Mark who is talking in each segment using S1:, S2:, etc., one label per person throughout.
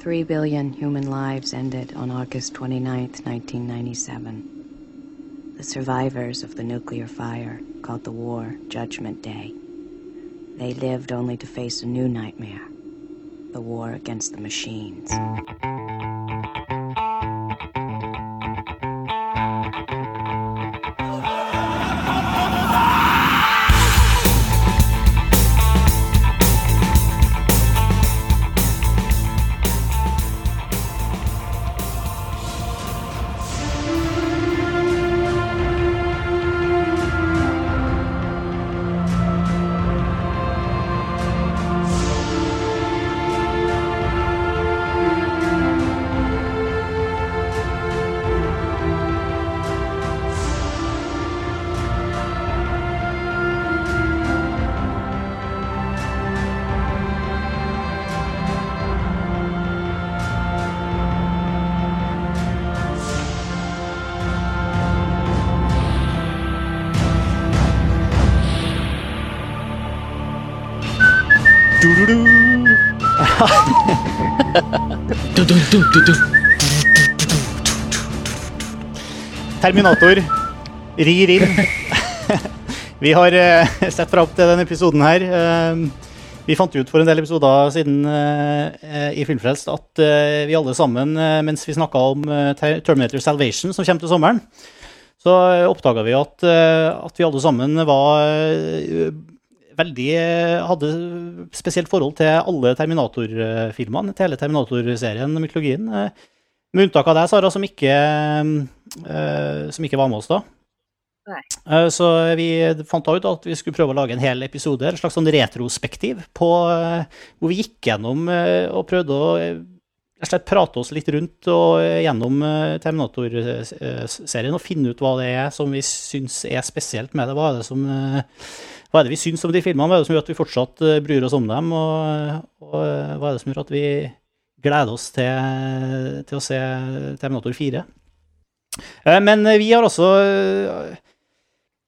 S1: Three billion human lives ended on August 29th, 1997. The survivors of the nuclear fire called the war Judgment Day. They lived only to face a new nightmare the war against the machines.
S2: Terminator rir inn. vi har eh, sett fram til denne episoden her. Eh, vi fant ut for en del episoder siden eh, i Filmfrelst at vi alle sammen, mens vi snakka om Terminator Salvation, som kommer til sommeren, så oppdaga vi at, at vi alle sammen var veldig eh, Hadde spesielt forhold til alle Terminator-filmene, til hele Terminator-serien og mytologien. eh, med unntak av deg, Sara, som ikke, eh, som ikke var med oss da.
S3: Nei.
S2: Så vi fant ut at vi skulle prøve å lage en hel episode, en slags sånn retrospektiv, på, hvor vi gikk gjennom og prøvde å rett slett prate oss litt rundt og eh, gjennom eh, Terminator-serien og finne ut hva det er som vi syns er spesielt med det. Hva er det som eh, hva er det vi syns om de filmene? Hva er det som gjør at vi fortsatt bryr oss om dem? Og, og hva er det som gjør at vi gleder oss til, til å se Terminator 4? Eh, Men vi har også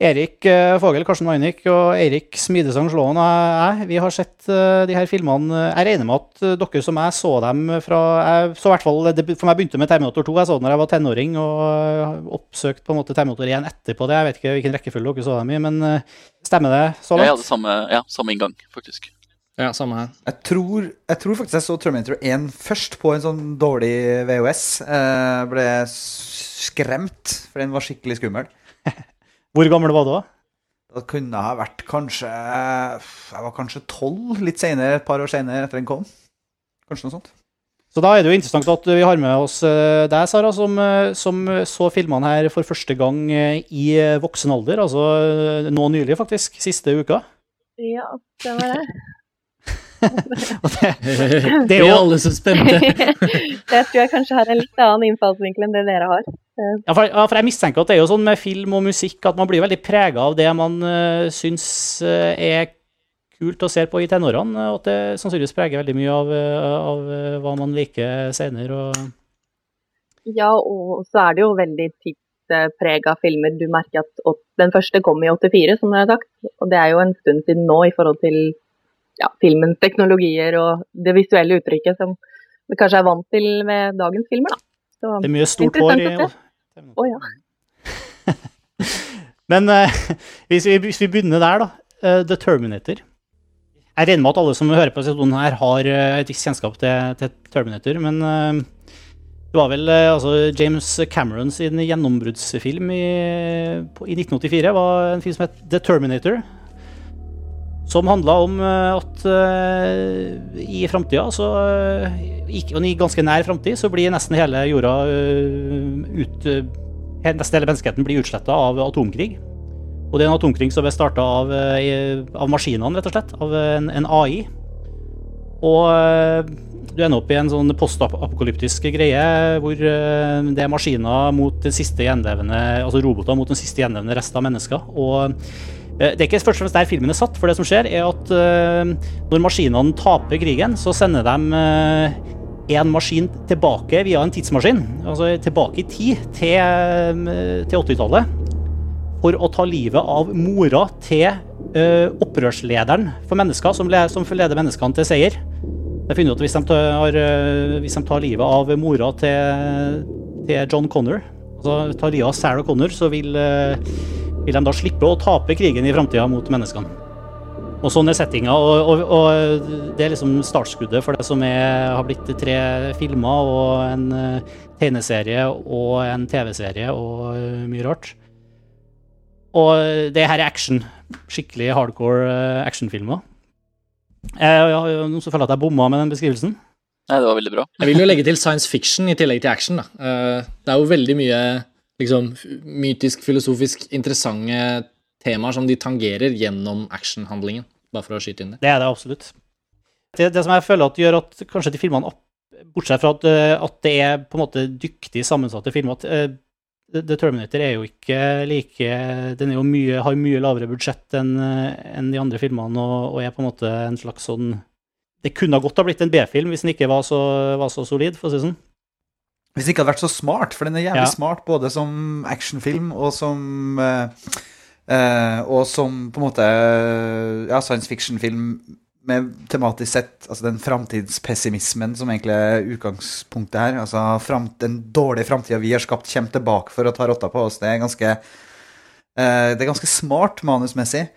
S2: Erik eh, Fogel, Karsten Weinik og Eirik Smidesang Slåen og jeg, vi har sett eh, de her filmene. Jeg regner med at eh, dere som jeg så dem fra jeg så i hvert fall, For meg begynte med Terminator 2. Jeg så den da jeg var tenåring og oppsøkte på en måte Terminator 1 etterpå det. Jeg vet ikke hvilken rekkefølge dere så dem i, men stemmer det så
S4: Jeg
S2: langt?
S4: hadde samme, ja, samme inngang, faktisk.
S5: Ja, samme her.
S6: Jeg tror, jeg tror faktisk jeg så Terminator 1 først på en sånn dårlig VHS. Jeg ble skremt, for den var skikkelig skummel.
S2: Hvor gammel var du da?
S6: Da kunne jeg ha vært kanskje Jeg var kanskje tolv, litt senere, et par år senere etter den kom. Kanskje noe sånt.
S2: Så da er det jo interessant at vi har med oss eh, deg, Sara, som, eh, som så filmene her for første gang eh, i voksen alder. Altså nå nylig, faktisk. Siste uka.
S3: Ja, det var det.
S2: Det,
S5: Det
S2: er jo
S5: alle så spente.
S3: det tror jeg kanskje har en litt annen innfallsvinkel enn det dere har.
S2: ja, for, ja, for jeg mistenker at det er jo sånn med film og musikk at man blir veldig prega av det man uh, syns uh, er kult å se på i tenårene, og at det sannsynligvis preger veldig mye av, eh, av eh, hva man liker senere. Og...
S3: Ja, og så er det jo veldig tidsprega filmer. Du merker at den første kom i 84, som jeg har sagt. Og det er jo en stund siden nå i forhold til ja, filmens teknologier og det visuelle uttrykket som vi kanskje er vant til ved dagens filmer, da. Så,
S2: Det er mye stort hår i
S3: å oh, ja.
S2: Men uh, hvis, vi, hvis vi begynner der, da. Uh, The Terminator. Jeg regner med at alle som hører på sesjonen her, har eh, et visst kjennskap til, til Terminator. Men det var vel altså James Cameron sin gjennombruddsfilm i, på, i 1984 var en film som het The Terminator. Som handla om eh, at eh, i framtida, eh, og i ganske nær framtid, så blir nesten hele jorda ut Nesten hele menneskeheten blir utsletta av atomkrig. Og det er en atomkrig som er starta av, av maskinene, rett og slett. Av en, en AI. Og du ender opp i en sånn postapokalyptisk greie hvor det er maskiner mot den siste gjenlevende Altså roboter mot den siste gjenlevende resten av mennesker. Og det er ikke først og fremst der filmen er satt, for det som skjer, er at eh, når maskinene taper krigen, så sender de eh, en maskin tilbake via en tidsmaskin, altså tilbake i tid, til, eh, til 80-tallet, for å ta livet av mora til eh, opprørslederen for mennesker, som, leder menneskene til seier. Jeg finner ut at hvis de tar, eh, hvis de tar livet av mora til, til John Connor, altså tar livet av Sarah Connor, så vil, eh, vil de da slippe å tape krigen i framtida mot menneskene. Og sånn er settinga, og, og, og det er liksom startskuddet for det som er, har blitt tre filmer og en eh, tegneserie og en TV-serie og eh, mye rart. Og det her er action. Skikkelig hardcore eh, actionfilmer. Jeg, jeg, jeg, føler at jeg bomma med den beskrivelsen?
S4: Nei, det var veldig bra.
S5: Jeg vil jo legge til science fiction i tillegg til action. da. Eh, Det er jo veldig mye liksom, mytisk, filosofisk interessante temaer som de tangerer gjennom actionhandlingen. Bare for å skyte inn det.
S2: Det er det absolutt. Det, det som jeg føler at gjør at kanskje de filmene, opp- bortsett fra at, eh, at det er på en måte dyktig sammensatte filmer at eh, The Terminator er jo ikke like Den jo mye, har mye lavere budsjett enn en de andre filmene og, og er på en måte en slags sånn Det kunne godt ha blitt en B-film hvis den ikke var så, var så solid, for å si det sånn.
S6: Hvis det ikke hadde vært så smart, for den er jævlig
S2: Ja.
S6: smart både som actionfilm og som uh, uh, Og som på en måte ja, science fiction-film med tematisk sett Altså den framtidspessimismen som egentlig er utgangspunktet her. Altså frem, den dårlige framtida vi har skapt, kommer tilbake for å ta rotta på oss. Det er ganske uh, Det er ganske smart manusmessig.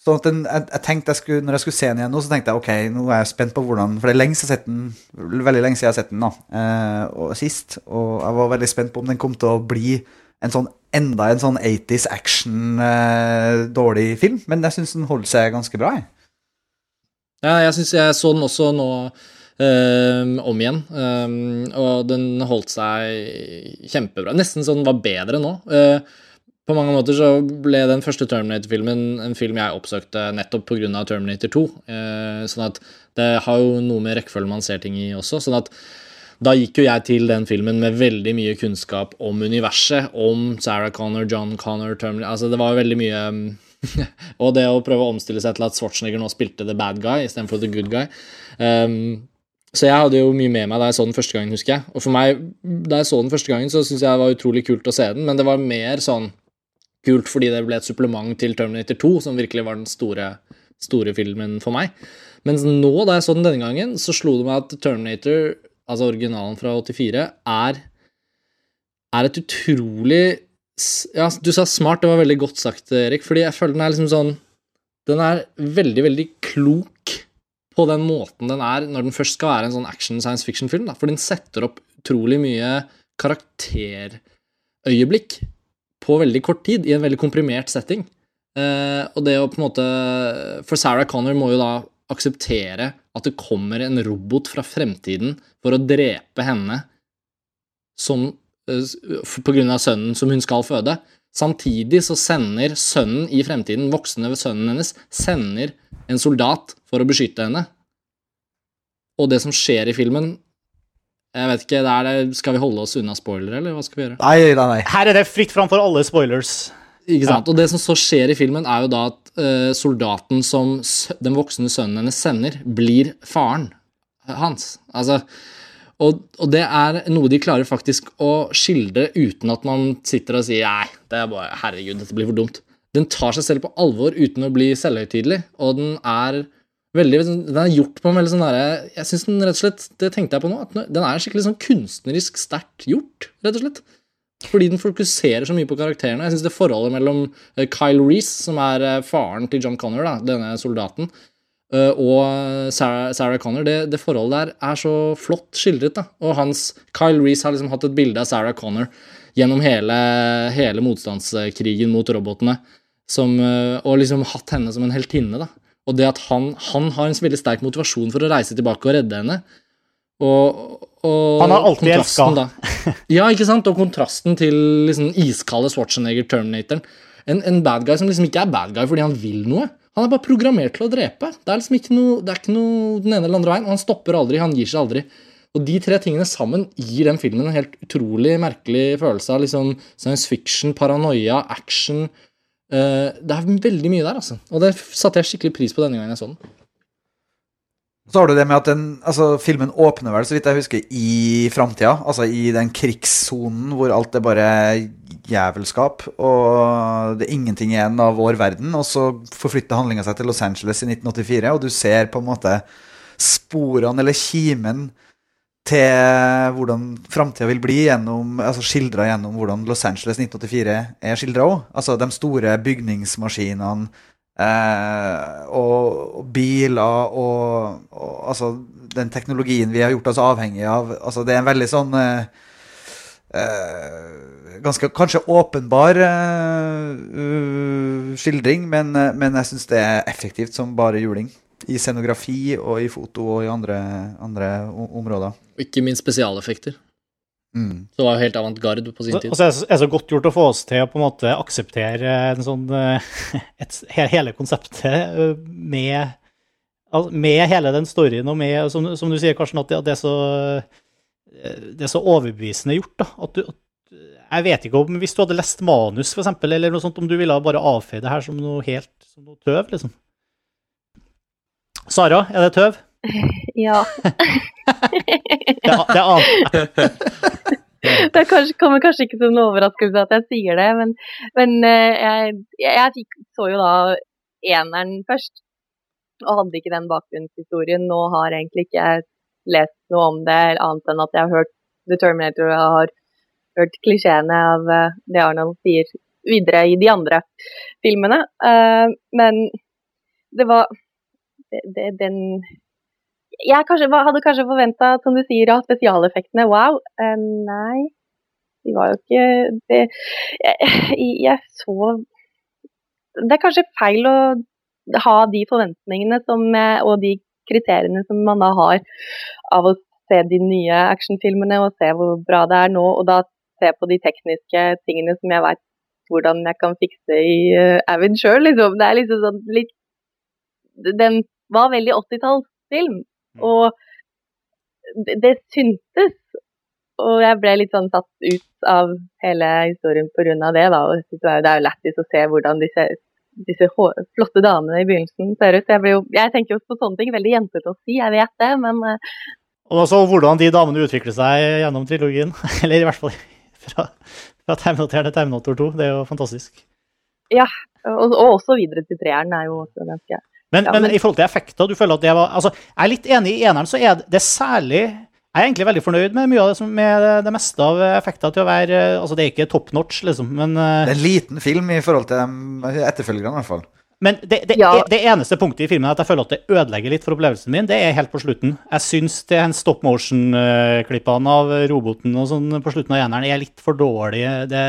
S6: Så at den, jeg, jeg tenkte jeg skulle, når jeg skulle se den igjen nå, så tenkte jeg ok, nå er jeg spent på hvordan For det er lenge siden jeg har sett den, veldig lenge siden jeg har sett den da, eh, og, sist. Og jeg var veldig spent på om den kom til å bli en sånn, enda en sånn 80s action-dårlig film. Men jeg syns den holder seg ganske bra. Jeg.
S5: Ja, jeg syns jeg så den også nå ehm, om igjen, ehm, og den holdt seg kjempebra. Nesten så den var bedre nå. Eh, på mange måter så ble den første Terminator-filmen en film jeg oppsøkte nettopp pga. Terminator 2. Eh, sånn at det har jo noe med rekkefølgen man ser ting i også. sånn at da gikk jo jeg til den filmen med veldig mye kunnskap om universet, om Sarah Connor, John Connor, Terminator Altså, det var veldig mye um, Og det å prøve å omstille seg til at Schwarzenegger nå spilte the bad guy istedenfor the good guy. Um, så jeg hadde jo mye med meg da jeg så den første gangen, husker jeg. Og for meg, da jeg så den første gangen, så syntes jeg det var utrolig kult å se den, men det var mer sånn kult fordi det ble et supplement til Terminator 2, som virkelig var den store, store filmen for meg. Mens nå, da jeg så den denne gangen, så slo det meg at Terminator, altså originalen fra 84, er, er et utrolig Ja, du sa smart, det var veldig godt sagt, Erik, fordi jeg føler den er liksom sånn Den er veldig, veldig klok på den måten den er når den først skal være en sånn action science fiction-film, da. For den setter opp utrolig mye karakterøyeblikk på veldig kort tid, i en veldig komprimert setting. Eh, og det å på en måte For Sarah Connor må jo da akseptere at det kommer en robot fra fremtiden for å drepe henne som eh, på grunn av sønnen som hun skal føde. Samtidig så sender sønnen i fremtiden, voksne sønnen hennes, sender en soldat for å beskytte henne. Og det som skjer i filmen Jeg vet ikke, det er det, Skal vi holde oss unna spoilere, eller hva skal vi gjøre?
S6: Nei, nei, nei.
S2: Her er det fritt fram for alle spoilers.
S5: Ikke sant? Og det som så skjer i filmen, er jo da at uh, soldaten som den voksne sønnen hennes sender, blir faren hans. Altså, og, og det er noe de klarer faktisk å skildre uten at man sitter og sier nei, det er bare, herregud, dette blir for dumt. Den tar seg selv på alvor uten å bli selvhøytidelig, og den er veldig, den er gjort på en veldig sånn derre Jeg syns den rett og slett, det tenkte jeg på nå, at den er skikkelig sånn kunstnerisk sterkt gjort, rett og slett. Fordi den fokuserer så mye på karakterene. Jeg synes det forholdet mellom eh, Kyle Reese, som er eh, faren til John Connor, da, denne soldaten, eh, og Sarah, Sarah Connor, det, det forholdet der er så flott skildret. da. Og hans, Kyle Reese har liksom hatt et bilde av Sarah Connor gjennom hele, hele motstandskrigen mot robotene, som, og liksom hatt henne som en heltinne. da. Og det at han, han har en veldig sterk motivasjon for å reise tilbake og redde henne. Og, og
S2: Han har alltid
S5: elska. Ja, ikke sant? Og kontrasten til liksom iskalde Schwarzenegger Terminatoren. En, en bad guy som liksom ikke er bad guy fordi han vil noe. Han er bare programmert til å drepe. Det er liksom ikke noe, det er ikke noe den ene eller andre veien. Og han stopper aldri, han gir seg aldri. Og de tre tingene sammen gir den filmen en helt utrolig merkelig følelse av liksom science fiction, paranoia, action. Eh, det er veldig mye der, altså. Og det satte jeg skikkelig pris på denne gangen jeg så den.
S6: Så har du det med at den, altså, filmen åpner vel, så vidt jeg husker, i framtida. Altså i den krigssonen hvor alt er bare jævelskap, og det er ingenting igjen av vår verden. Og så forflytter handlinga seg til Los Angeles i 1984, og du ser på en måte sporene eller kimen til hvordan framtida vil bli, gjennom, altså skildra gjennom hvordan Los Angeles 1984 er skildra òg. Altså de store bygningsmaskinene eh, og, og biler og, og altså den teknologien vi har gjort oss avhengig av. Altså det er en veldig sånn eh, eh, Ganske kanskje åpenbar eh, uh, skildring, men, eh, men jeg syns det er effektivt som bare juling. I scenografi og i foto og i andre, andre områder.
S5: Og ikke minst spesialeffekter.
S6: Mm.
S5: Det var jo helt avantgarde på sin tid.
S2: så det så- er det så godt gjort å få oss til å på en måte akseptere en sånn eh, et, hele konseptet eh, med med hele den storyen og med, som, som du sier, Karsten, at det, det er så eh, det er så overbevisende gjort. da, at du, at, Jeg vet ikke om Hvis du hadde lest manus, for eksempel, eller noe sånt, om du ville bare avfeie det her som noe helt som noe tøv, liksom. Sara, er det tøv?
S3: Ja.
S2: Det, det aner jeg.
S3: Det kanskje, kommer kanskje ikke som en overraskelse at jeg sier det, men, men eh, jeg, jeg, jeg fikk, så jo da eneren først. Og hadde ikke den bakgrunnshistorien. Nå har egentlig ikke jeg lest noe om det, annet enn at jeg har hørt The Terminator og jeg har hørt klisjeene av eh, det Arnold sier videre i de andre filmene. Eh, men det var det, den jeg kanskje, hadde kanskje forventa, som du sier, av spesialeffektene. Wow. Eh, nei, de var jo ikke det jeg, jeg så Det er kanskje feil å ha de forventningene som, og de kriteriene som man da har av å se de nye actionfilmene og se hvor bra det er nå, og da se på de tekniske tingene som jeg veit hvordan jeg kan fikse i uh, Avid sjøl, liksom. Det er liksom sånn litt Den var veldig 80-tallsfilm. Og det, det syntes. Og jeg ble litt sånn satt ut av hele historien pga. det. da, og Det er jo lættis å se hvordan disse, disse flotte damene i begynnelsen ser ut. Jeg, jo, jeg tenker jo på sånne ting. Veldig jentete å si, jeg vet det, men eh,
S2: Og også hvordan de damene utvikler seg gjennom trilogien. Eller i hvert fall fra, fra Terminator til Terminator 2. Det er jo fantastisk.
S3: og, og også videre til treeren er jo også ganske
S2: Men,
S3: Ja,
S2: men,
S3: men-
S2: i forhold til effekter, du føler at det var altså, Jeg er litt enig i eneren, så er det, det er særlig Jeg er egentlig veldig fornøyd med mye av det, som, med det meste av effekter til å være Altså, det er ikke top notch, liksom, men, eh,
S6: Det er en liten film i forhold til etterfølgerne, i hvert fall.
S2: men det, det,
S3: Ja.
S2: det eneste punktet i filmen er at jeg føler at det ødelegger litt for opplevelsen min, det er helt på slutten. Jeg syns det er en stop motion-klippene av roboten og sånn på slutten av eneren er litt for dårlige. Det,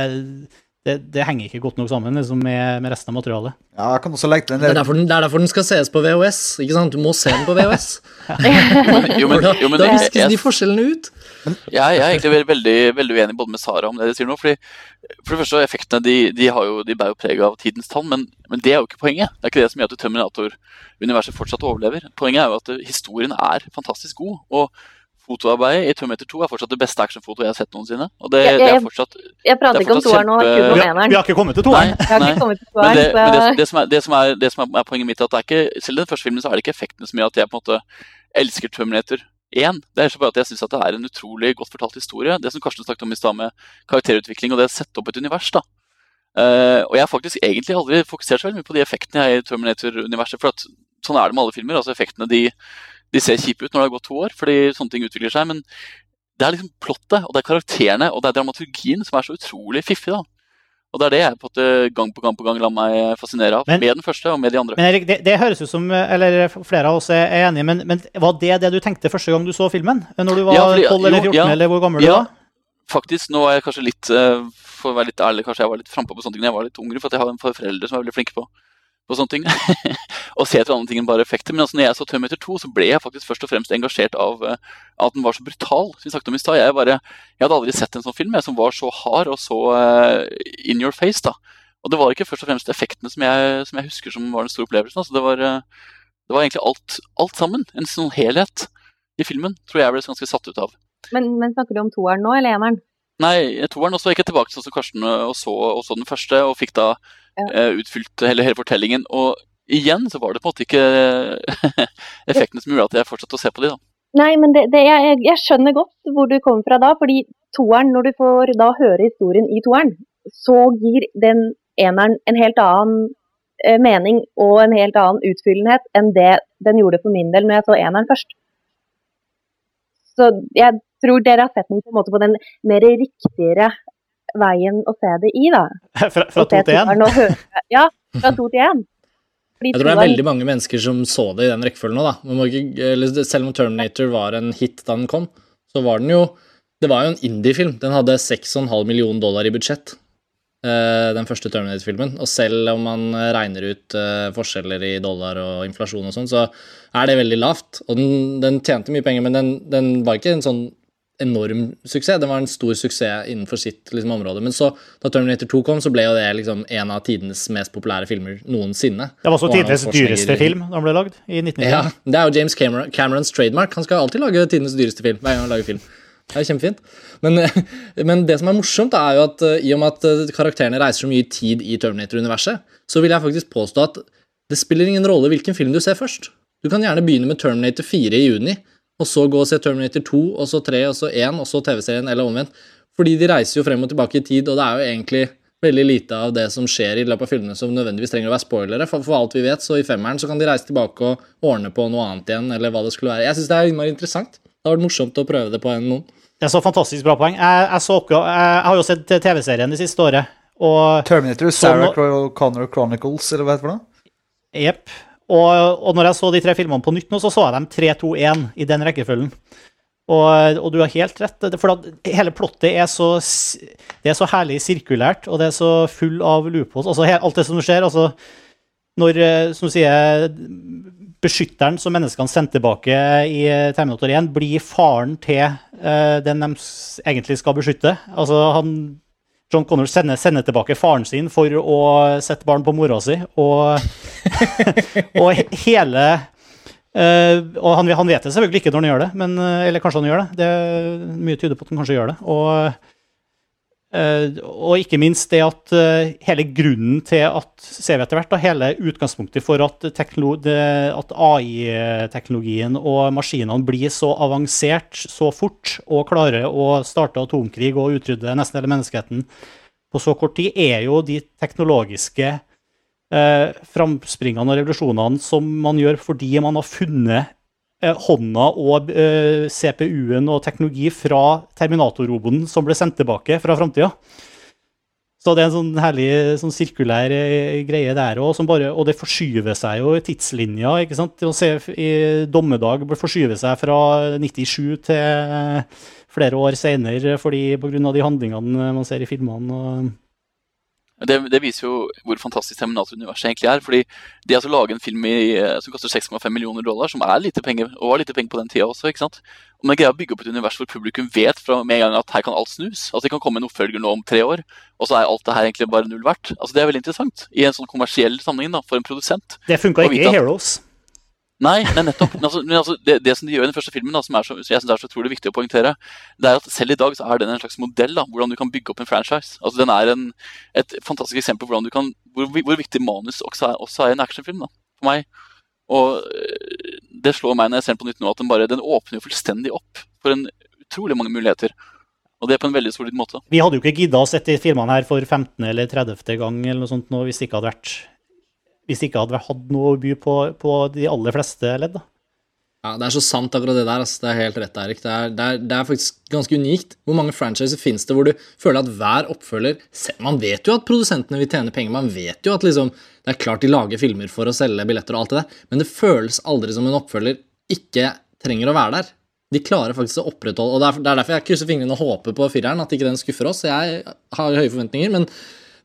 S2: det, det henger ikke godt nok sammen liksom, med, med resten av materialet.
S6: Ja, jeg kan også legge til en
S5: Det er, derfor den, det er derfor den skal ses på VHS. ikke sant? Du må se den på VHS.
S4: Jo, men, jo, men
S5: da viskes de forskjellene ut.
S4: jeg, jeg er egentlig veldig, veldig, veldig uenig både med Sara om det de sier nå. fordi For det første, effektene de, de, har jo, de bærer jo preg av tidens tann, men, men det er jo ikke poenget. Det er ikke det som gjør at Terminator-universet fortsatt overlever. Poenget er jo at historien er fantastisk god. og Fotoarbeidet i Terminator 2 er fortsatt det beste actionfotoet jeg har sett noensinne. Og det,
S3: Ja,
S4: det er fortsatt
S3: Jeg prater
S4: Det er
S3: ikke om toeren nå, ikke
S4: kjempe-
S3: om
S2: Vi har, vi har ikke kommet til toeren.
S3: Jeg
S4: nei.
S3: ikke kommet til
S4: Men, det, som er, det, som det som poenget mitt, er at det er ikke, selv i den første filmen så er det ikke effektene som gjør at jeg på en måte elsker Terminator 1. Det er så bare at jeg syns det er en utrolig godt fortalt historie. Det som Karsten snakket om i stad med karakterutvikling og det å sette opp et univers. da. Uh, og jeg har faktisk egentlig aldri fokusert så veldig mye på de effektene jeg i Terminator-universet. For at sånn er det med alle filmer. altså Effektene de, de ser kjipe ut når det har gått to år, fordi sånne ting utvikler seg. Men det er liksom plottet, og det er karakterene og det er dramaturgien som er så utrolig fiffig. da. Og det er det jeg på gang på gang på gang lar meg fascinere av.
S2: Men-
S4: med den første og med de andre.
S2: Men Erik, det, det høres ut som Eller flere av oss er enige, men, men var det det du tenkte første gang du så filmen? Når du var
S4: Ja, fordi-
S2: 12 eller
S4: jo,
S2: 14,
S4: ja.
S2: eller hvor gammel du
S4: Ja.
S2: var?
S4: Faktisk, nå er jeg kanskje litt eh, For å være litt ærlig, kanskje jeg var litt frampå på sånne ting da jeg var litt ung, for at jeg har en foreldre som er veldig flinke på, på sånne ting. og se etter andre ting enn bare effekter. Men altså, når jeg så Terminator 2, så ble jeg faktisk først og fremst engasjert av uh, at den var så brutal. Som vi snakket om i stad. Jeg, bare- jeg hadde aldri sett en sånn film jeg, som var så hard og så uh, in your face. da. Og det var ikke først og fremst effektene som jeg, som jeg husker som var den store opplevelsen. Altså, det, var, uh, det var egentlig alt, alt sammen. En sånn helhet i filmen tror jeg ble ganske satt ut av.
S3: Men, men snakker du om toeren nå, eller eneren?
S4: Nei, toeren, og så gikk jeg tilbake som Karsten og så, og så den første, og fikk da eh, utfylt hele, hele fortellingen. Og igjen så var det på en måte ikke effektene som gjorde at jeg fortsatte å se på de da.
S3: Nei, men det, det, jeg, jeg skjønner godt hvor du kommer fra da, fordi toeren, når du får da høre historien i toeren, så gir den eneren en helt annen eh, mening og en helt annen utfyllenhet enn det den gjorde for min del når jeg så eneren først. så jeg tror dere har sett den på en måte på den mer riktigere veien å se det i, da.
S2: Fra, fra to til én.
S3: Ja, fra to til én.
S5: Jeg tror det er veldig mange mennesker som så det i den rekkefølgen nå, da. Man må ikke, eller selv om Terminator var en hit da den kom, så var den jo Det var jo en indie-film. Den hadde 6,5 millioner dollar i budsjett, eh, den første Terminator-filmen. Og selv om man regner ut eh, forskjeller i dollar og inflasjon og sånn, så er det veldig lavt. Og den, den tjente mye penger, men den, den var ikke en sånn enorm suksess. Den var en stor suksess innenfor sitt liksom, område. Men så, da Terminator 2 kom, så ble jo det liksom en av tidenes mest populære filmer noensinne.
S2: Det var også
S5: Og
S2: tidenes dyreste film da den ble lagd, i 1990.
S5: Ja, det er jo James Cameron, Camerons trademark. Han skal alltid lage tidenes dyreste film. hver gang han lager film. Det er kjempefint. Men, men det som er morsomt, er jo at eh, i og med at eh, karakterene reiser så mye tid i Terminator-universet, så vil jeg faktisk påstå at det spiller ingen rolle hvilken film du ser først. Du kan gjerne begynne med Terminator 4 i juni, og så gå og se Terminator 2, og så 3, og så 1, og så TV-serien, eller omvendt. Fordi de reiser jo frem og tilbake i tid, og det er jo egentlig veldig lite av det som skjer i løpet av filmene som nødvendigvis trenger å være spoilere. For, for alt vi vet, så i femmeren så kan de reise tilbake og ordne på noe annet igjen, eller hva det skulle være. Jeg syns det er innmari interessant. Det har vært morsomt å prøve det på en noen.
S2: Det er så fantastisk bra poeng. Jeg, jeg, så, jeg, jeg har jo sett TV-serien det siste året, og
S6: Terminator, Sarah Connor Chronicles, eller hva heter det?
S2: Jepp. Og, og når jeg så de tre filmene på nytt nå, så så jeg dem 3-2-1 i den rekkefølgen. Og, og du har helt rett, for hele plottet er så, det er så herlig sirkulært, og det er så full av loopholes. Altså, alt det som skjer, altså Når, eh, som sier, beskytteren som menneskene sendte tilbake i eh, Terminator 1, blir faren til eh, den de egentlig skal beskytte. Altså, han John Connor sender, sender tilbake faren sin for å sette barn på mora si, og, og hele Uh, Og han, han vet det selvfølgelig ikke når han gjør det, men, eh, eller kanskje han gjør det. det. Mye tyder på at han kanskje gjør det. Og, og ikke minst det at eh, hele grunnen til at ser vi etter hvert da, hele utgangspunktet for at, at AI-teknologien og maskinene blir så avansert så fort og klarer å starte atomkrig og utrydde nesten hele menneskeheten på så kort tid, er jo de teknologiske eh, framspringene og revolusjonene som man gjør fordi man har funnet eh, hånda og eh, CPU-en og teknologi fra Terminator-roboten som ble sendt tilbake fra framtida. Så det er en sånn herlig sånn sirkulær eh, greie der òg, og det forskyver seg jo i tidslinja. ikke sant? Å se i dommedag forskyver forskyve seg fra 97 til eh, flere år fordi pga. de handlingene man ser i filmene. og
S4: Det, det viser jo hvor fantastisk Terminator-universet egentlig er. fordi de altså lager en film i, eh, som koster 6,5 millioner dollar, som er lite penger, og var lite penger på den tida også. ikke sant? Og man greier å bygge opp et univers hvor publikum vet fra med en gang at her kan alt snus. Altså Det kan komme en oppfølger nå om tre år, og så er alt det her egentlig bare null verdt. Altså Det er veldig interessant i en sånn kommersiell sammenheng da, for en produsent.
S2: Det funka ikke i
S4: at-
S2: Heroes.
S4: Nei, nei nettopp. Men altså, men altså, det, det som de gjør i den første filmen, da, som så, jeg synes er så utrolig viktig å poengtere, det er at selv i dag så er den en slags modell da, hvordan du kan bygge opp en franchise. Altså, Den er en, et fantastisk eksempel på kan, hvor, hvor viktig manus også er, også er i en actionfilm da, for meg. Og øh, det slår meg når jeg ser den på nytt nå, at den, bare, den åpner jo fullstendig opp for en utrolig mange muligheter. Og det er på en veldig solid måte.
S2: Vi hadde jo ikke gidda å sette filmene her for 15. eller 30. gang eller noe sånt nå, hvis det ikke hadde vært hvis det ikke hadde hatt noe å by på, på de aller fleste ledd.
S5: Ja, Det er så sant, akkurat det der. Altså. Det er helt rett, Erik. Det er, det, er, det er faktisk ganske unikt. Hvor mange franchiser finnes det hvor du føler at hver oppfølger Man vet jo at produsentene vil tjene penger, man vet jo at liksom, det er klart de lager filmer for å selge billetter og alt det der, men det føles aldri som en oppfølger ikke trenger å være der. De klarer faktisk å opprettholde Og det er, det er derfor jeg krysser fingrene og håper på fireren, at ikke den skuffer oss. Jeg har høye forventninger, men,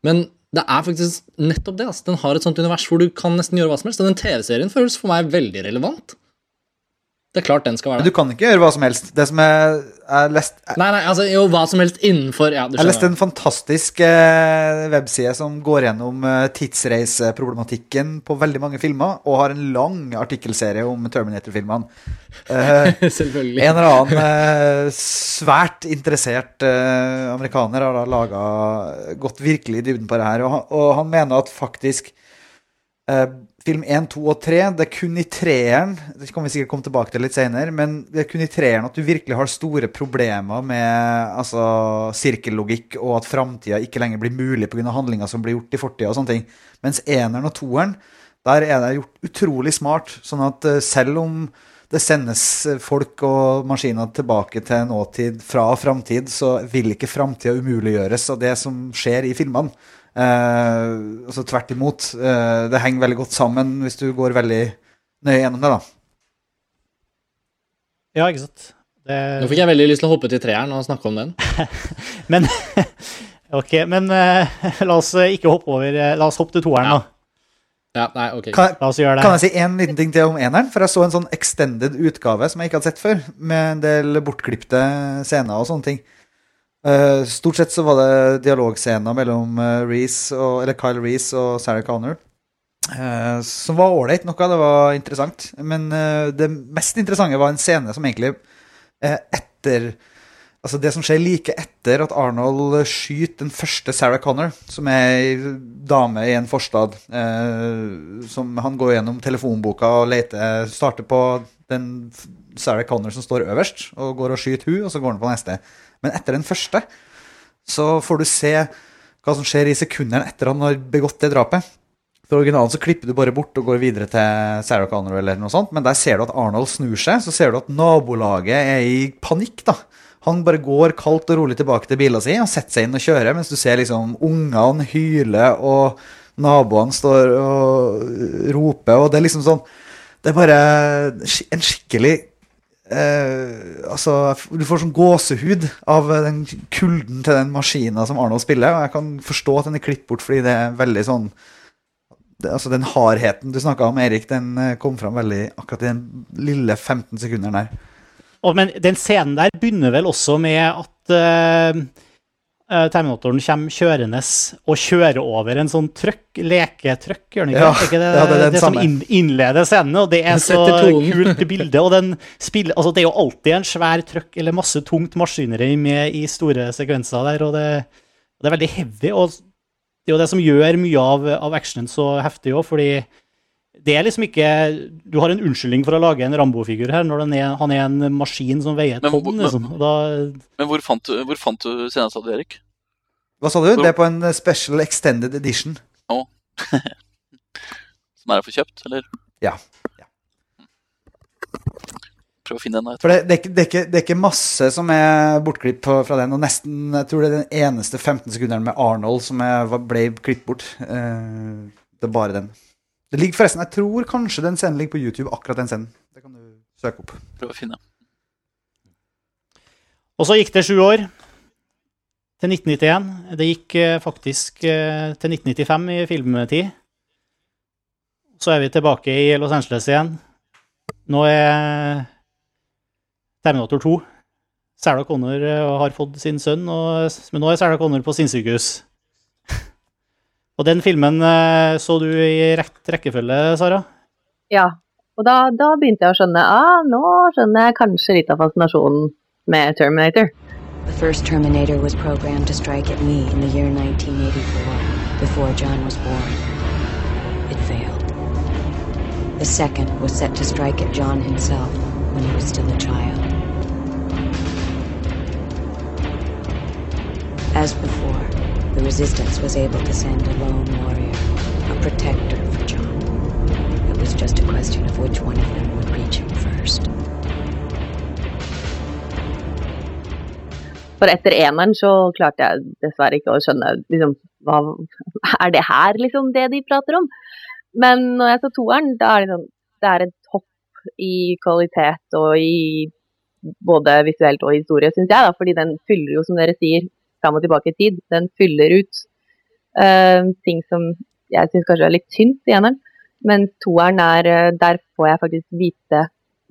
S5: men det er faktisk nettopp det. Altså. Den har et sånt univers hvor du kan nesten gjøre hva som helst. Den TV-serien føles for meg veldig relevant. Det er klart den skal være det.
S6: du kan ikke gjøre hva som helst. Det som er, jeg lest,
S5: Nei, nei, altså jo, hva som helst innenfor Ja, du
S6: Jeg leste
S5: lest
S6: en fantastisk eh, webside som går gjennom eh, tidsreiseproblematikken på veldig mange filmer, og har en lang artikkelserie om Terminator-filmene. Eh,
S5: Selvfølgelig.
S6: en eller annen eh, svært interessert eh, amerikaner har da laga Gått virkelig i dybden på det her, og han, og han mener at faktisk eh, film 1, 2 og 3 Det er kun i treeren Det kan vi sikkert komme tilbake til litt senere, men det er kun i treeren at du virkelig har store problemer med altså, sirkellogikk, og at framtida ikke lenger blir mulig pga. handlinger som blir gjort i fortida. og sånne ting. Mens eneren og toeren, der er det gjort utrolig smart. Sånn at eh, selv om det sendes folk og maskiner tilbake til nåtid fra framtid, så vil ikke framtida umuliggjøres av det som skjer i filmene. Eh, altså tvert imot. Eh, det henger veldig godt sammen hvis du går veldig nøye gjennom det, da.
S2: Ja, ikke sant. Det...
S5: Nå fikk jeg veldig lyst til å hoppe til treeren og snakke om den.
S2: men Ok, men uh, la oss ikke hoppe over La oss hoppe til toeren,
S5: Ja.
S2: da.
S5: Ja, nei, ok.
S6: Kan,
S2: La oss gjøre det.
S6: kan jeg si én liten ting til om eneren? For jeg så en sånn extended utgave som jeg ikke hadde sett før, med en del bortklipte scener og sånne ting. Eh, stort sett så var det dialogscener mellom Reece og, eller Kyle Reese og Sarah Connor. Uh, som var ålreit noe, det var interessant. Men uh, det mest interessante var en scene som egentlig uh, etter Altså det som skjer like etter at Arnold skyter den første Sarah Connor, som er ei dame i en forstad, eh, som han går gjennom telefonboka og leter Starter på den Sarah Connor som står øverst, og går og skyter hun, og så går han på neste. Men etter den første så får du se hva som skjer i sekundene etter han har begått det drapet. For originalen så klipper du bare bort og går videre til Sarah Connor eller noe sånt, men der ser du at Arnold snur seg, så ser du at nabolaget er i panikk, da. Han bare går kaldt og rolig tilbake til bilen sin og setter seg inn og kjører, mens du ser liksom ungene hyle, og naboene står og roper, og det er liksom sånn Det er bare en skikkelig eh, Altså, du får sånn gåsehud av den kulden til den maskina som Arnold spiller, og jeg kan forstå at den er klippet bort fordi det er veldig sånn det, altså Den hardheten du snakka om, Erik, den eh, kom fram veldig akkurat i den lille 15 sekunderen der.
S2: Og, men den scenen der begynner vel også med at eh, eh, Terminatoren kommer kjørende og kjører over en sånn trøkk, leketrøkk, gjør den ikke?
S6: Ja,
S2: ikke det,
S6: ja, det er
S2: det som inn, innleder scenen, og det er så kult bilde. Og den spiller, altså det er jo alltid en svær trøkk eller masse tungt maskineri med i store sekvenser der, og det, det er veldig heavy. og det er jo det som gjør mye av, av actionen så heftig òg, fordi det er liksom ikke Du har en unnskyldning for å lage en Rambo-figur her, når den er, han er en maskin som veier et
S4: Men
S2: tonn, liksom. Da,
S4: Men hvor fant du, hvor fant du senest av Erik?
S6: Hva sa du? Det er på en eh, special extended edition.
S4: Som er å få kjøpt, eller?
S6: Ja.
S4: Prøv å finne den. da.
S6: For det, det, er ikke, det, er ikke, det er ikke masse som er bortklipp fra den, og nesten Jeg tror det er den eneste 15 sekunderen med Arnold som er, ble klippet bort. Eh, det er bare den. Det ligger forresten, Jeg tror kanskje den scenen ligger på YouTube, akkurat den scenen. Det kan du søke opp.
S4: Prøv å finne.
S2: og så gikk det sju år til 1991. Det gikk eh, faktisk eh, til 1995 i filmtid. Så er vi tilbake i Los Angeles igjen. Nå er Terminator 2 Sarah Connor eh, har fått sin sønn, men nå er Sarah Connor på sinnssykehus. Og den filmen eh, så du i rett rekkefølge, Sara?
S3: Ja. Og da, da begynte jeg å skjønne ah, nå skjønner jeg kanskje litt av fascinasjonen med Terminator.
S1: The first Terminator was programmed to strike at me in the year 1984, before John was born. It failed. The second was set to strike at John himself when he was still a child. As before, the Resistance was able to send a lone warrior, a protector for John. It was just a question of which one of them would reach him first.
S3: For etter eneren så klarte jeg dessverre ikke å skjønne liksom, hva, Er det her liksom det de prater om? Men når jeg så toeren, da er det sånn Det er et hopp i kvalitet og i både visuelt og historie, syns jeg. da, Fordi den fyller jo, som dere sier, fram og tilbake i tid. Den fyller ut uh, ting som jeg syns kanskje er litt tynt i eneren. Mens toeren er eh, Der får jeg faktisk vite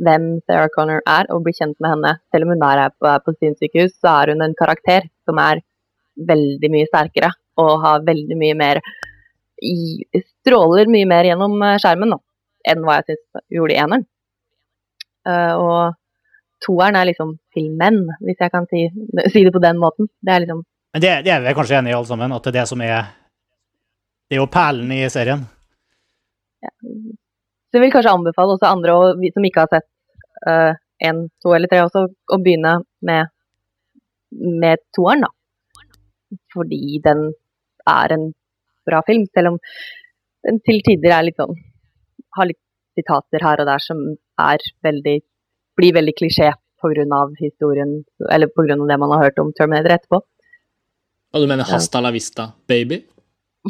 S3: hvem Sarah Connor er, og bli kjent med henne. Selv om hun er her på, på sinnssykehus, så er hun en karakter som er veldig mye sterkere og har veldig mye mer i, Stråler mye mer gjennom eh, skjermen nå, enn hva jeg syns gjorde i eneren. Uh, og toeren er liksom til menn, hvis jeg kan si, si det på den måten. Det er liksom
S2: Men det, det er vi kanskje enige i alle sammen, at det er det som er Det er jo perlen i serien.
S3: Så jeg vil kanskje anbefale også andre og vi som ikke har sett én, to eller tre også, å begynne med, med toeren, da. Fordi den er en bra film, selv om den til tider er litt sånn Har litt sitater her og der som er veldig blir veldig klisjé pga. historien, eller pga. det man har hørt om Terminator etterpå.
S5: Og du mener Hasta la vista, baby?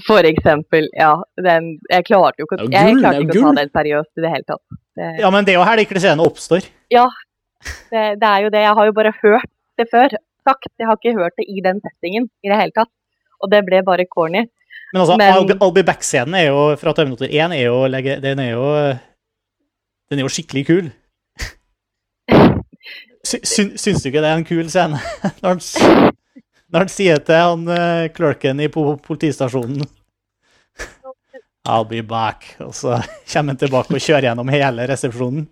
S3: For eksempel, ja. Den, jeg klarte jo ikke,
S5: Det jo
S3: jeg
S5: gull,
S3: klarte ikke å ta den seriøst i det hele tatt. Det,
S2: Ja, men det er jo her de klisjeene oppstår.
S3: det, det er jo det. Jeg har jo bare hørt det før sagt. Jeg har ikke hørt det i den settingen i det hele tatt. Og det ble bare corny.
S2: Men altså,
S3: Men-
S2: I'll, I'll be back-scenen er jo fra Terminator 1 er jo, den er jo Den er jo skikkelig kul. Sy, syn- syns du ikke det er en kul scene? Når han, når han sier til han uh, clerken i politistasjonen I'll be back. Og så kommer han tilbake og kjører gjennom hele resepsjonen.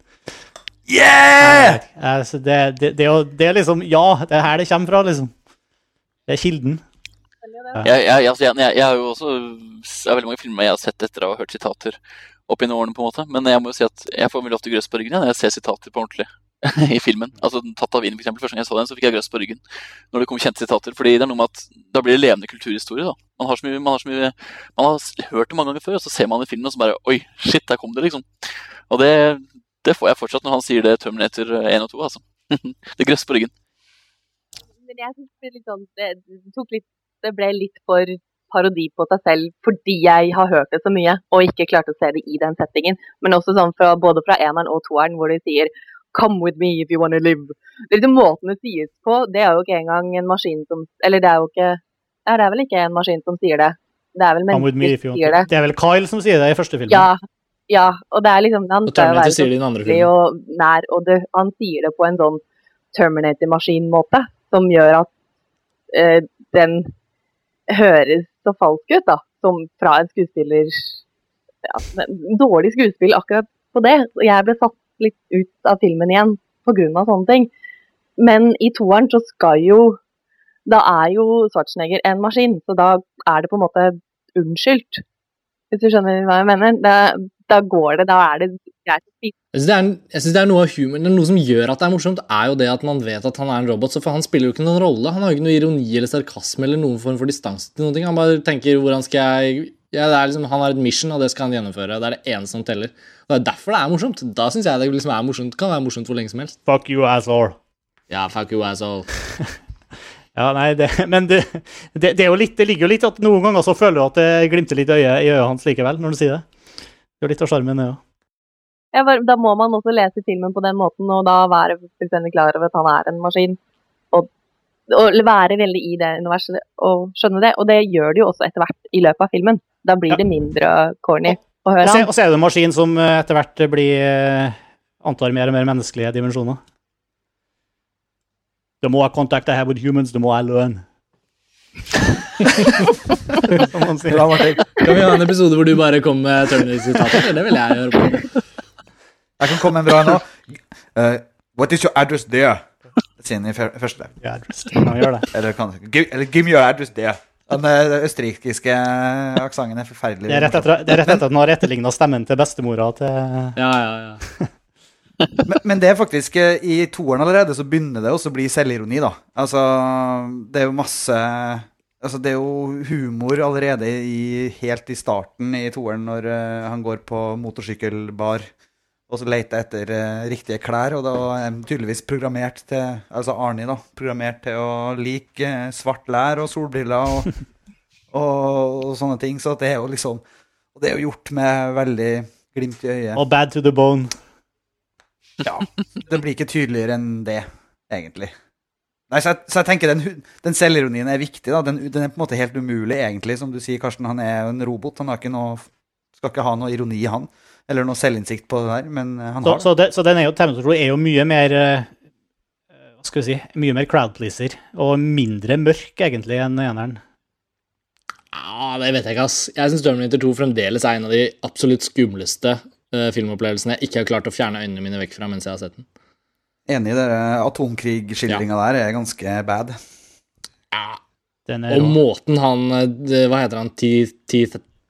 S6: Yeah!
S2: Altså, det, det, det, er jo, det er liksom Ja, det er her det kommer fra, liksom. Det er kilden.
S4: Jeg, jeg, altså, jeg, jeg, jeg har jo også Det er veldig mange filmer jeg har sett etter å ha hørt sitater opp gjennom årene, på en måte. Men jeg må jo si at jeg får veldig ofte grøss på ryggen igjen, når jeg ser sitater på ordentlig i filmen. Altså Tatt av Inn, eksempel. Første gang jeg så den, så fikk jeg grøss på ryggen når det kom kjente sitater. Fordi det er noe med at da blir det levende kulturhistorie. da. Man har så mye, man har, så mye, man har hørt det mange ganger før, og så ser man i filmen, og så bare Oi, shit, der kom det, liksom. Og det, det får jeg fortsatt når han sier det Terminator 1 og 2, altså. det grøss på ryggen.
S3: Men jeg synes det, sånn, det, det Det ble litt for parodi på seg selv fordi jeg har hørt det så mye og ikke klarte å se det i den settingen. Men også sånn fra, både fra eneren og toeren hvor de sier 'come with me if you wanna live'. Det er liksom Måten det sies på, det er jo ikke engang en maskin som Eller det er jo ikke Ja, det er vel ikke en maskin som sier det. Det er vel mennesker som sier det.
S2: Det er vel Kyle som sier det i første filmen.
S3: Ja, ja. Og det er liksom Han
S5: Og
S3: skal jo
S5: Terminator
S3: være
S5: sier
S3: så
S5: det i den andre filmen.
S3: og nær, og det, han sier det på en sånn Terminator-maskin-måte som gjør at eh, den høres så falsk ut, da, som fra en skuespiller ja, Dårlig skuespill akkurat på det. Og jeg ble satt litt ut av filmen igjen pga. sånne ting. Men i toeren så skal jo Da er jo Schwarzenegger en maskin, så da er det på en måte unnskyldt. Hvis du skjønner hva jeg mener? Da, da går det, da er det greit.
S5: Jeg synes, det er, noe av er noe som gjør at det er morsomt, er jo det at man vet at han er en robot. Så for han spiller jo ikke noen rolle. Han har jo ikke noe ironi eller sarkasme eller noen form for distanse til noen ting. Han bare tenker hvordan skal jeg ja, det er liksom, Han har et mission, og det skal han gjennomføre. Det er det eneste som teller. Og Det er derfor det er morsomt. Da syns jeg det liksom er morsomt. Kan være morsomt hvor lenge som helst.
S2: Fuck you, asshole.
S5: Ja, fuck you, asshole.
S2: Ja, nei, det, men det, det, det, er jo litt, det ligger jo litt at noen ganger så føler du at det glimter litt i øyet, i øyet hans likevel, når du sier det. Det er jo litt av sjarmen, det òg.
S3: Ja, bare- da må man også lese filmen på den måten, og da være fullstendig klar over at han er en maskin. Og, og være veldig i det universet og skjønne det. Og det gjør de jo også etter hvert i løpet av filmen. Da blir
S2: Ja.
S3: det mindre corny å høre han.
S2: og så er det en maskin som eh, etter hvert blir eh, antar mer og mer menneskelige dimensjoner. The more contact I have with humans, the more I learn. Som man sier.
S5: Kan vi ha en episode hvor du bare kommer med Turner-sitater? Det vil jeg gjøre på.
S6: Jeg kan komme med en bra nå. Uh, what is your address there? Sier han i første.
S2: Ja, address.
S6: Eller, kan, give, eller give me your address there. Den østerrikske aksenten er forferdelig.
S2: Det er rett etter, det er rett etter at han har etterligna stemmen til bestemora til
S5: Ja, ja, ja.
S6: men, men det er faktisk eh, I toeren allerede så begynner det også å bli selvironi, da. Altså, det er jo masse Altså, det er jo humor allerede i, helt i starten i toeren når eh, han går på motorsykkelbar og så leter etter eh, riktige klær, og da er jeg tydeligvis programmert til Altså Arnie, da. Programmert til å like eh, svart lær og solbriller og, og, og sånne ting. Så det er jo liksom Og det er jo gjort med veldig glimt i øyet.
S2: Og bad to the bone.
S6: Ja, det blir ikke tydeligere enn det, egentlig. Nei, så jeg, så jeg tenker den, den selvironien er viktig. da. Den, den er på en måte helt umulig, egentlig. Som du sier, Karsten, han er jo en robot. Han har ikke noe, skal ikke ha noe ironi, han. Eller noe selvinnsikt på det der, men eh, han
S2: Så,
S6: har
S2: så, det, så den er jo, Terminator er jo mye mer eh, Hva skal vi si Mye mer crowd-pleaser. Og mindre mørk, egentlig, enn eneren.
S5: Ja, det vet jeg ikke, ass. Jeg syns Terminator 2 fremdeles er en av de absolutt skumleste uh, filmopplevelsene jeg ikke har klart å fjerne øynene mine vekk fra mens jeg har sett den.
S6: Enig i dere atomkrigskildringa der er ganske bad.
S2: Den er
S5: Og
S2: rå.
S5: måten han eh, Hva heter han?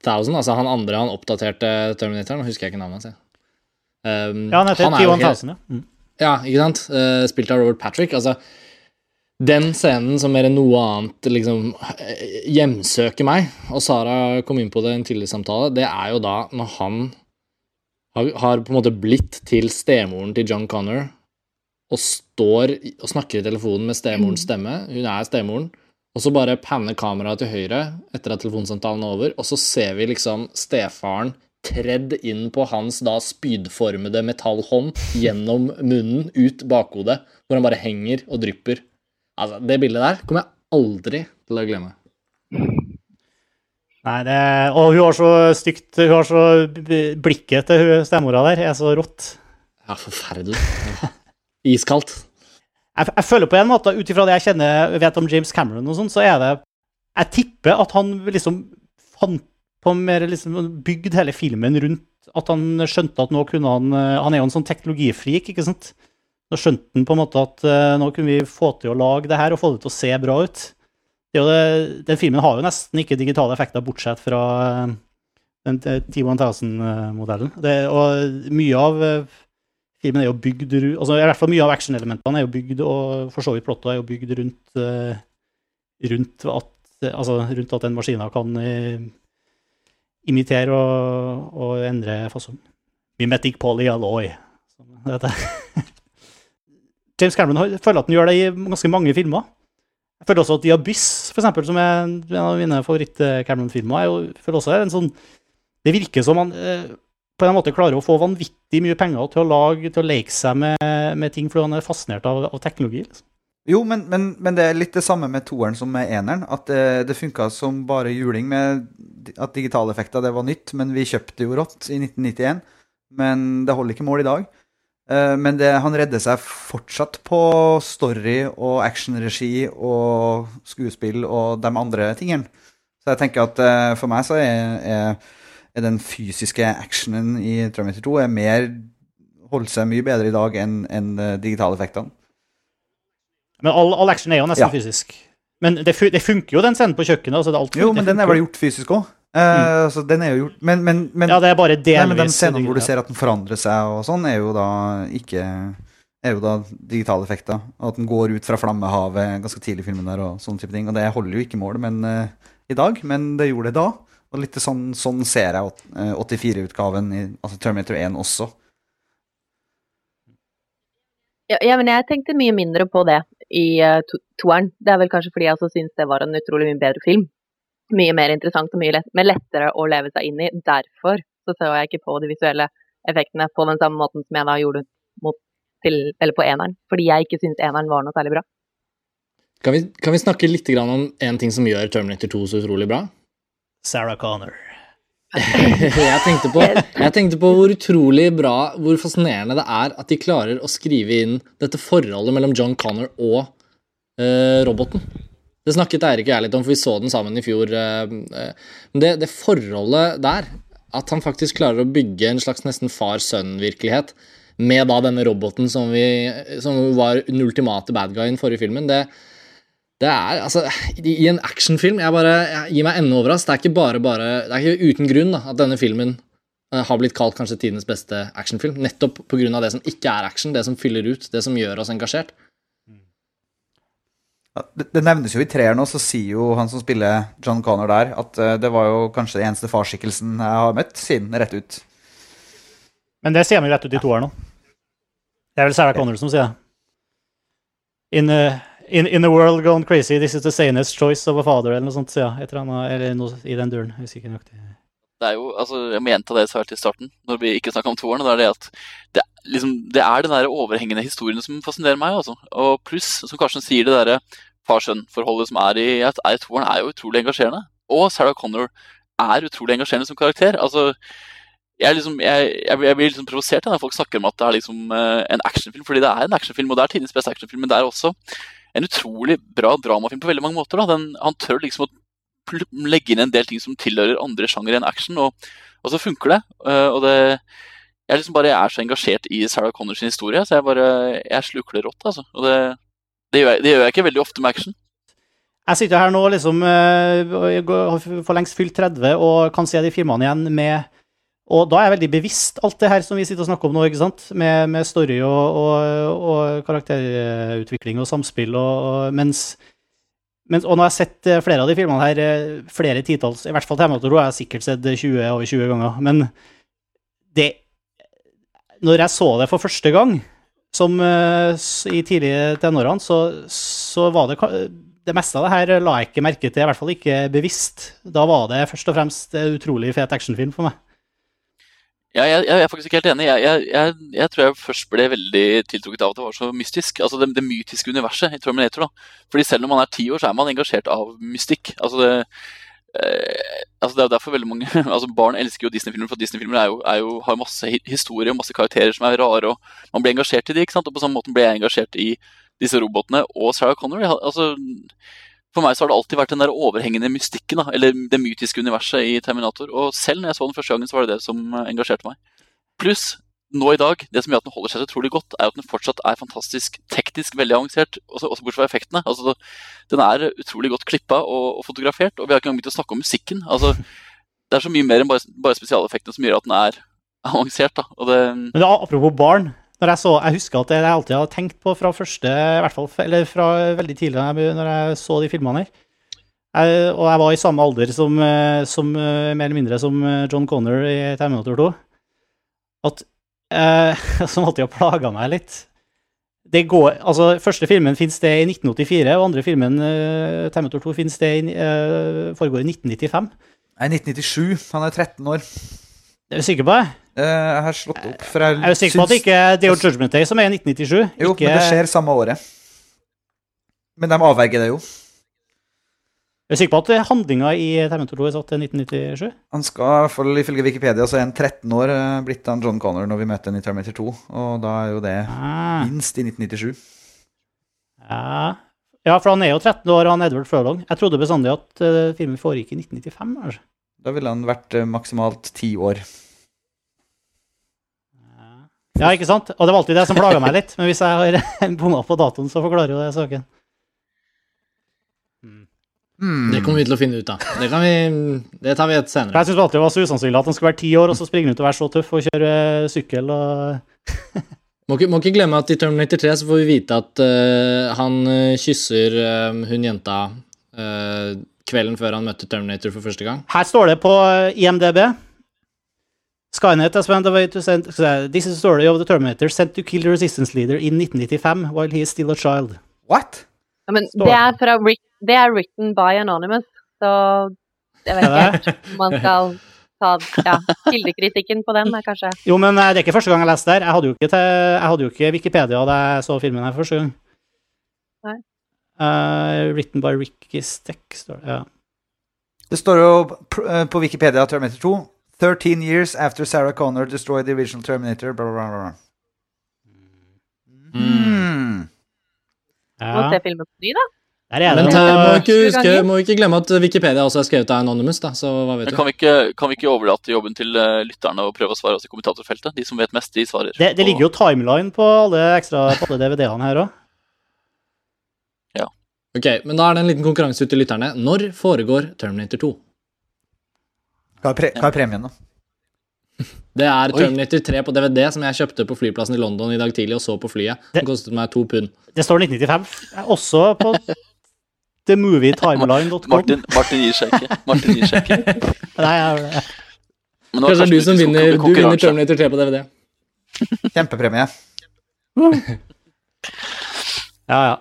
S5: T-1000? Altså han andre han oppdaterte Terminatoren, husker jeg ikke navnet hans. Um,
S2: Ja, han heter
S5: er jo helt-
S2: T1000, ja. Mm.
S5: Ja, ikke sant? Uh, spilt av Robert Patrick. Altså, den scenen som mer enn noe annet liksom eh, hjemsøker meg, og Sara kom inn på det i en tidligere samtale, det er jo da når han har, har på en måte blitt til stemoren til John Connor og står og snakker i telefonen med stemorens stemme. Hun er stemoren. Og så bare panner kameraet til høyre etter at telefonsamtalen er over, og så ser vi liksom stefaren tredd inn på hans da spydformede metallhånd gjennom munnen, ut bakhodet, hvor han bare henger og drypper. Altså, det bildet der kommer jeg aldri til å glemme.
S2: Nei, det, og hun har så stygt Hun har så Blikket til stemora der er så rått.
S5: Ja, forferdelig. Iskaldt.
S2: Jeg, jeg føler på en måte, ut ifra det jeg kjenner vet om James Cameron, og sånn, så er det Jeg tipper at han liksom fant på mer liksom bygd hele filmen rundt at han skjønte at nå kunne han eh, Han er jo en sånn teknologifrik, ikke sant? Nå skjønte han på en måte at uh, nå kunne vi få til å lage det her og få det til å se bra ut. Det den filmen har jo nesten ikke digitale effekter, bortsett fra uh, den eh, T1000-modellen. Og mye av eh, filmen er jo bygd altså I hvert fall mye av actionelementene er jo bygd, og for så vidt plottet er jo bygd rundt, eh, rundt, at, altså, rundt at den maskinen kan eh, imitere og, og endre fasong. Mimetic polyalloy. James Cameron har- føler at han gjør det i ganske mange filmer. Jeg føler også at The Abyss, for eksempel, som er en av mine favoritt-Cameron-filmer, er føler også er en sånn Det virker som han eh, på en måte klarer å få vanvittig mye penger til å lage, til å leke seg med, med ting, fordi han er fascinert av, av teknologi. Liksom.
S6: Jo, men, men, men det er litt det samme med toeren som med eneren. At det, det funka som bare juling med at digitale effekter det var nytt, men vi kjøpte jo rått i 1991. Men det holder ikke mål i dag. Eh, Men det, han redder seg fortsatt på story og actionregi og skuespill og de andre tingene. Så jeg tenker at eh, for meg så er, er den fysiske actionen i Terminator 2 er mer holder seg mye bedre i dag enn en, de digitale effektene.
S2: Men all, all action er jo nesten
S6: Ja.
S2: fysisk. Men det, det funker jo, den scenen på kjøkkenet. Altså det er alt,
S6: Jo, men den er vel gjort fysisk òg. altså, den er jo gjort Men, men, men,
S2: Ja, det er bare delvis
S6: nei, men den scenen hvor du ser at den forandrer seg og sånn, er jo da ikke er jo da digitale effekter. Og at den går ut fra flammehavet ganske tidlig i filmen der og sånne type ting. Og det holder jo ikke mål men, uh, i dag, men det gjorde det da. Og litt sånn, sånn ser jeg eh, 84-utgaven i altså Terminator 1 også.
S3: Ja, ja, men jeg tenkte mye mindre på det i uh, to toeren. Det er vel kanskje fordi jeg også syns det var en utrolig mye bedre film. Mye mer interessant og mye lett, men lettere å leve seg inn i. Derfor så så jeg ikke på de visuelle effektene på den samme måten som jeg da gjorde mot, til, eller på eneren. Fordi jeg ikke syns eneren var noe særlig bra.
S5: Kan vi, kan vi snakke litt grann om en ting som gjør Terminator 2 så utrolig bra?
S2: Sarah Connor.
S5: jeg, tenkte på, jeg tenkte på hvor utrolig bra, hvor fascinerende det er at de klarer å skrive inn dette forholdet mellom John Connor og uh, roboten. Det snakket Eirik og jeg litt om, for vi så den sammen i fjor. eh, eh, Men det, det forholdet der, at han faktisk klarer å bygge en slags nesten far-sønn-virkelighet med da denne roboten som, vi, som var den ultimate bad guyen forrige filmen, det, det er altså I en actionfilm jeg bare, jeg gir meg ennå overrasket. Det er ikke bare, bare Det er ikke uten grunn da, at denne filmen eh, har blitt kalt kanskje tidenes beste actionfilm. Nettopp pga. det som ikke er action, det som fyller ut, det som gjør oss engasjert.
S6: Ja, Det, det nevnes jo i treeren nå, så sier jo han som spiller John Connor der, at eh, det var jo kanskje den eneste farsskikkelsen jeg har møtt siden rett ut.
S2: Men det sier vi rett ut i toeren nå. Det er vel Sarah Connor som sier det. In, uh, in, in a world gone crazy, this is the sanest choice of a father, eller noe sånt, Ja. Et eller annet, eller noe i den duren. Jeg husker ikke nøyaktig.
S4: Det er jo, altså, Jeg må gjenta det jeg sa helt starten, når vi ikke snakka om toeren. Det er det at det, liksom, det er den der overhengende historien som fascinerer meg. altså. Og pluss, som Karsten sier, det derre far-sønn-forholdet som er i, er i toeren, er jo utrolig engasjerende. Og Sarah Connor er utrolig engasjerende som karakter. altså jeg, liksom, jeg, jeg, jeg blir liksom provosert når folk snakker om at det er liksom uh, en actionfilm, fordi det er en actionfilm, og det er tidens beste actionfilm, men det er også en utrolig bra dramafilm på veldig mange måter. Den, han tør liksom å legge inn en del ting som tilhører andre sjangere enn action, og, og så funker det. Eh, og det jeg, liksom bare, jeg er så engasjert i Sarah Connors historie, så jeg bare jeg sluker det rått. altså. Og det, det, gjør jeg, det gjør jeg ikke veldig ofte med action.
S2: Jeg sitter her nå liksom eh, og har for lengst fylt 30 og kan se de filmene igjen med Og da er jeg veldig bevisst alt det her som vi sitter og snakker om nå, ikke sant? Med, med story og, og, og karakterutvikling og samspill og, mens, mens Og nå har jeg sett eh, flere av de filmene her, eh, flere titalls I hvert fall Terminator har jeg sikkert sett 20 over 20 ganger. Men det når jeg så det for første gang, som eh, i tidlige tenårene, så, så var det Det meste av det her la jeg ikke merke til, i hvert fall ikke bevisst. Da var det først og fremst en utrolig fet actionfilm for meg.
S4: Ja, jeg, jeg er faktisk ikke helt enig. Jeg, jeg, jeg, tror jeg først ble veldig tiltrukket av at det var så mystisk. Altså det, det mytiske universet i Terminator. da. Fordi selv når man er ti år, så er man engasjert av mystikk. Altså det, eh, altså det er derfor veldig mange altså Barn elsker jo Disney-filmer, for Disney-filmer er er har masse hi- historie og masse karakterer som er rare. og Man blir engasjert i de, ikke sant? Og på samme måte ble jeg engasjert i disse robotene og Sarah Connor. Altså, for meg så har det alltid vært den der overhengende mystikken, da, eller det mytiske universet i Terminator. Og selv når jeg så den første gangen, så var det det som eh, engasjerte meg. Pluss, nå i dag, det som gjør at den holder seg så utrolig godt, er at den fortsatt er fantastisk teknisk veldig avansert, også, også bortsett fra effektene. Altså, den er utrolig godt klippa og, og fotografert, og vi har ikke engang begynt å snakke om musikken. Altså, det er så mye mer enn bare, bare spesialeffektene som gjør at den er avansert. Da. Det,
S2: Men da, apropos barn. Når jeg, så, jeg husker at det jeg alltid hadde tenkt på fra første, i hvert fall, eller fra veldig tidlig når jeg, så de filmene her. Jeg, og jeg var i samme alder som, eh, som eh, mer eller mindre som eh, John Connor i Terminator 2. At eh, Som alltid har plaga meg litt. Det går, altså, første filmen finnes det i 1984, og andre filmen, eh, Terminator 2, finnes det i, eh, foregår i 1995.
S6: Nei, 1997. Han er 13 år.
S2: Er du sikker på det?
S6: Eh, Jeg har slått opp. For jeg,
S2: Jeg er sikker på at det ikke er Deo Judgment Day som er i 1997.
S6: Jo,
S2: ikke,
S6: men det skjer samme året. Men de avverger det jo.
S2: Jeg Er sikker på at handlinga i Terminator 2 er satt til 1997?
S6: Han skal i hvert fall ifølge Wikipedia så er han 13 år eh, blitt han John Connor når vi møter han i Terminator 2. Og da er jo det
S2: Ah,
S6: minst i 1997.
S2: ja. ja, for han er jo 13 år, han Edward Furlong. Jeg trodde bestandig at eh, filmen foregikk i 1995. Altså.
S6: Da ville han vært eh, maksimalt 10 år.
S2: Ja, ikke sant? Og det var alltid det som plaga meg litt. Men hvis jeg har bomma på datoen, så forklarer jo det saken.
S6: Hmm.
S5: Det kommer vi til å finne ut av. Det, vi, det tar vi et senere.
S2: jeg syns alltid det var så usannsynlig at han skulle være ti år, og så springer han ut og være så tøff og kjøre eh, sykkel og
S5: Må ikke, må ikke glemme at i Terminator 3 så får vi vite at uh, han eh, kysser eh, hun jenta uh, kvelden før han møtte Terminator for første gang.
S2: Her står det på IMDb Skynet has found a way to send This is the story of the Terminator sent to kill the resistance leader in 1995 while he is still a child.
S6: What?
S3: I
S2: mean,
S3: det er, fra, det er written by Anonymous, så jeg vet ikke om man skal ta ja, kildekritikken på den, kanskje.
S2: Jo, men eh, det er ikke første gang jeg leste der. Jeg hadde jo ikke, til, jeg hadde jo ikke Wikipedia da jeg så filmen her første gang.
S3: Nei.
S2: Uh, written by Ricky Steck, står det. Ja.
S6: Det står jo eh, på Wikipedia Terminator 2 13 years after Sarah Connor destroyed the original Terminator blah, blah, blah, blah. Ja.
S3: Må se filmen på ny, da.
S5: Men
S2: det
S5: må, ikke huske, må ikke glemme at Wikipedia også er skrevet av Anonymous, da, så hva vet du.
S4: kan vi, ikke, kan vi ikke overlate jobben til eh, lytterne og prøve å svare oss i kommentatorfeltet? De som vet mest, de svarer.
S2: det, det ligger jo timeline på alle ekstra DVD-ene her òg.
S5: Ok, men da er det en liten konkurranse ut til lytterne. Når foregår Terminator 2?
S6: Hva er, pre hva er premien, da?
S5: Det er. Terminator 3 på DVD, som jeg kjøpte på flyplassen i London i dag tidlig og så på flyet.
S2: Det-
S5: Den kostet meg to pund.
S2: Det står 1995. Også på themovietimeline.com.
S4: Martin, Martin gir seg ikke. Martin gir seg ikke.
S2: Nei, jeg,
S5: Kanskje
S4: Men nå
S5: det er du som vinner, du vinner. Terminator 3 på DVD.
S6: Kjempepremie.
S2: ja, ja.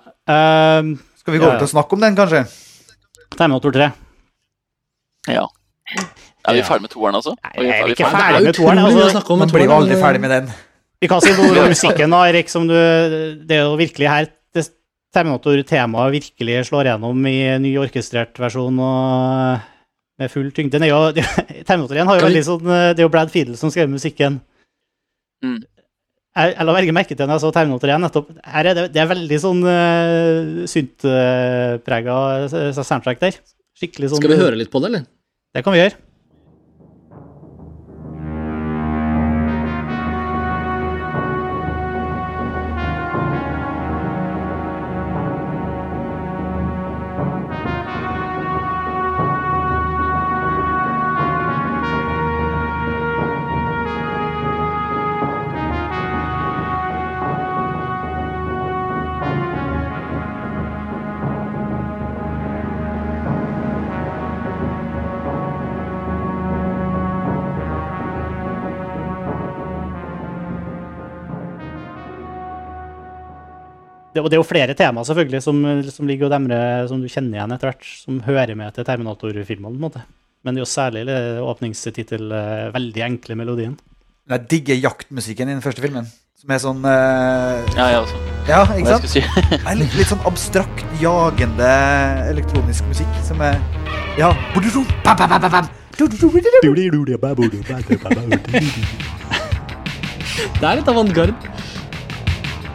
S2: Um,
S6: Skal vi gå
S2: Ja,
S6: over
S2: ja.
S6: til å snakke om den, kanskje?
S2: Terminator 3.
S4: Ja. Er vi
S5: Ja.
S4: ferdig med toeren, altså?
S2: Nei, jeg er
S4: vi
S2: ikke
S4: ferdig?
S2: ferdig med
S5: er
S2: toeren. Altså.
S6: Man blir jo aldri ferdig med den.
S2: vi kan si noe om musikken, da, Erik, som du Det er jo virkelig her det Terminator-temaet virkelig slår gjennom i ny orkestrert versjon og med full tyngde. Den er jo, Terminator 1 har jo
S5: Kan
S2: veldig sånn Det er jo Brad Fiedel som skrev musikken.
S4: Mm.
S2: Jeg, jeg la velge merke til når jeg så Terminator 1 nettopp. Her er det, det er veldig sånn uh, syntprega soundtrack der. Skikkelig sånn
S5: Skal vi høre litt på det, eller?
S2: Det kan vi gjøre. Og det er jo flere tema selvfølgelig som, som ligger og demrer, som du kjenner igjen etter hvert, som hører med til Terminator-filmene. Men det er jo særlig åpningstittel, eh, veldig enkle melodien.
S6: Jeg digger jaktmusikken i den første filmen. Som er sånn uh,
S4: Ja, jeg også.
S6: Ja, ikke sant?
S4: si.
S6: Er litt, litt sånn abstrakt, jagende elektronisk musikk som er Ja. Bam, bam, bam, bam, bam.
S5: Det er litt avantgarde.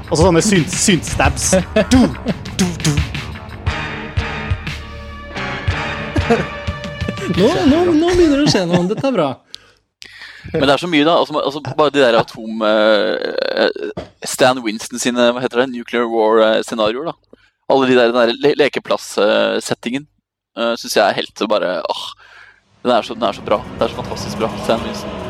S2: Og så sånne synt, syntstabs.
S6: Du, du, du.
S5: Nå, nå, nå begynner det å skje noe. Dette er bra.
S4: Men det er så mye, da. Altså, altså, bare de der atom... Uh, Stan Winston sine hva heter det, nuclear war-scenarioer. da. Alle de der, den der le lekeplass-settingen uh, syns jeg er helt bare åh, den, er så, den er så bra. Det er så fantastisk bra. Stan Winston.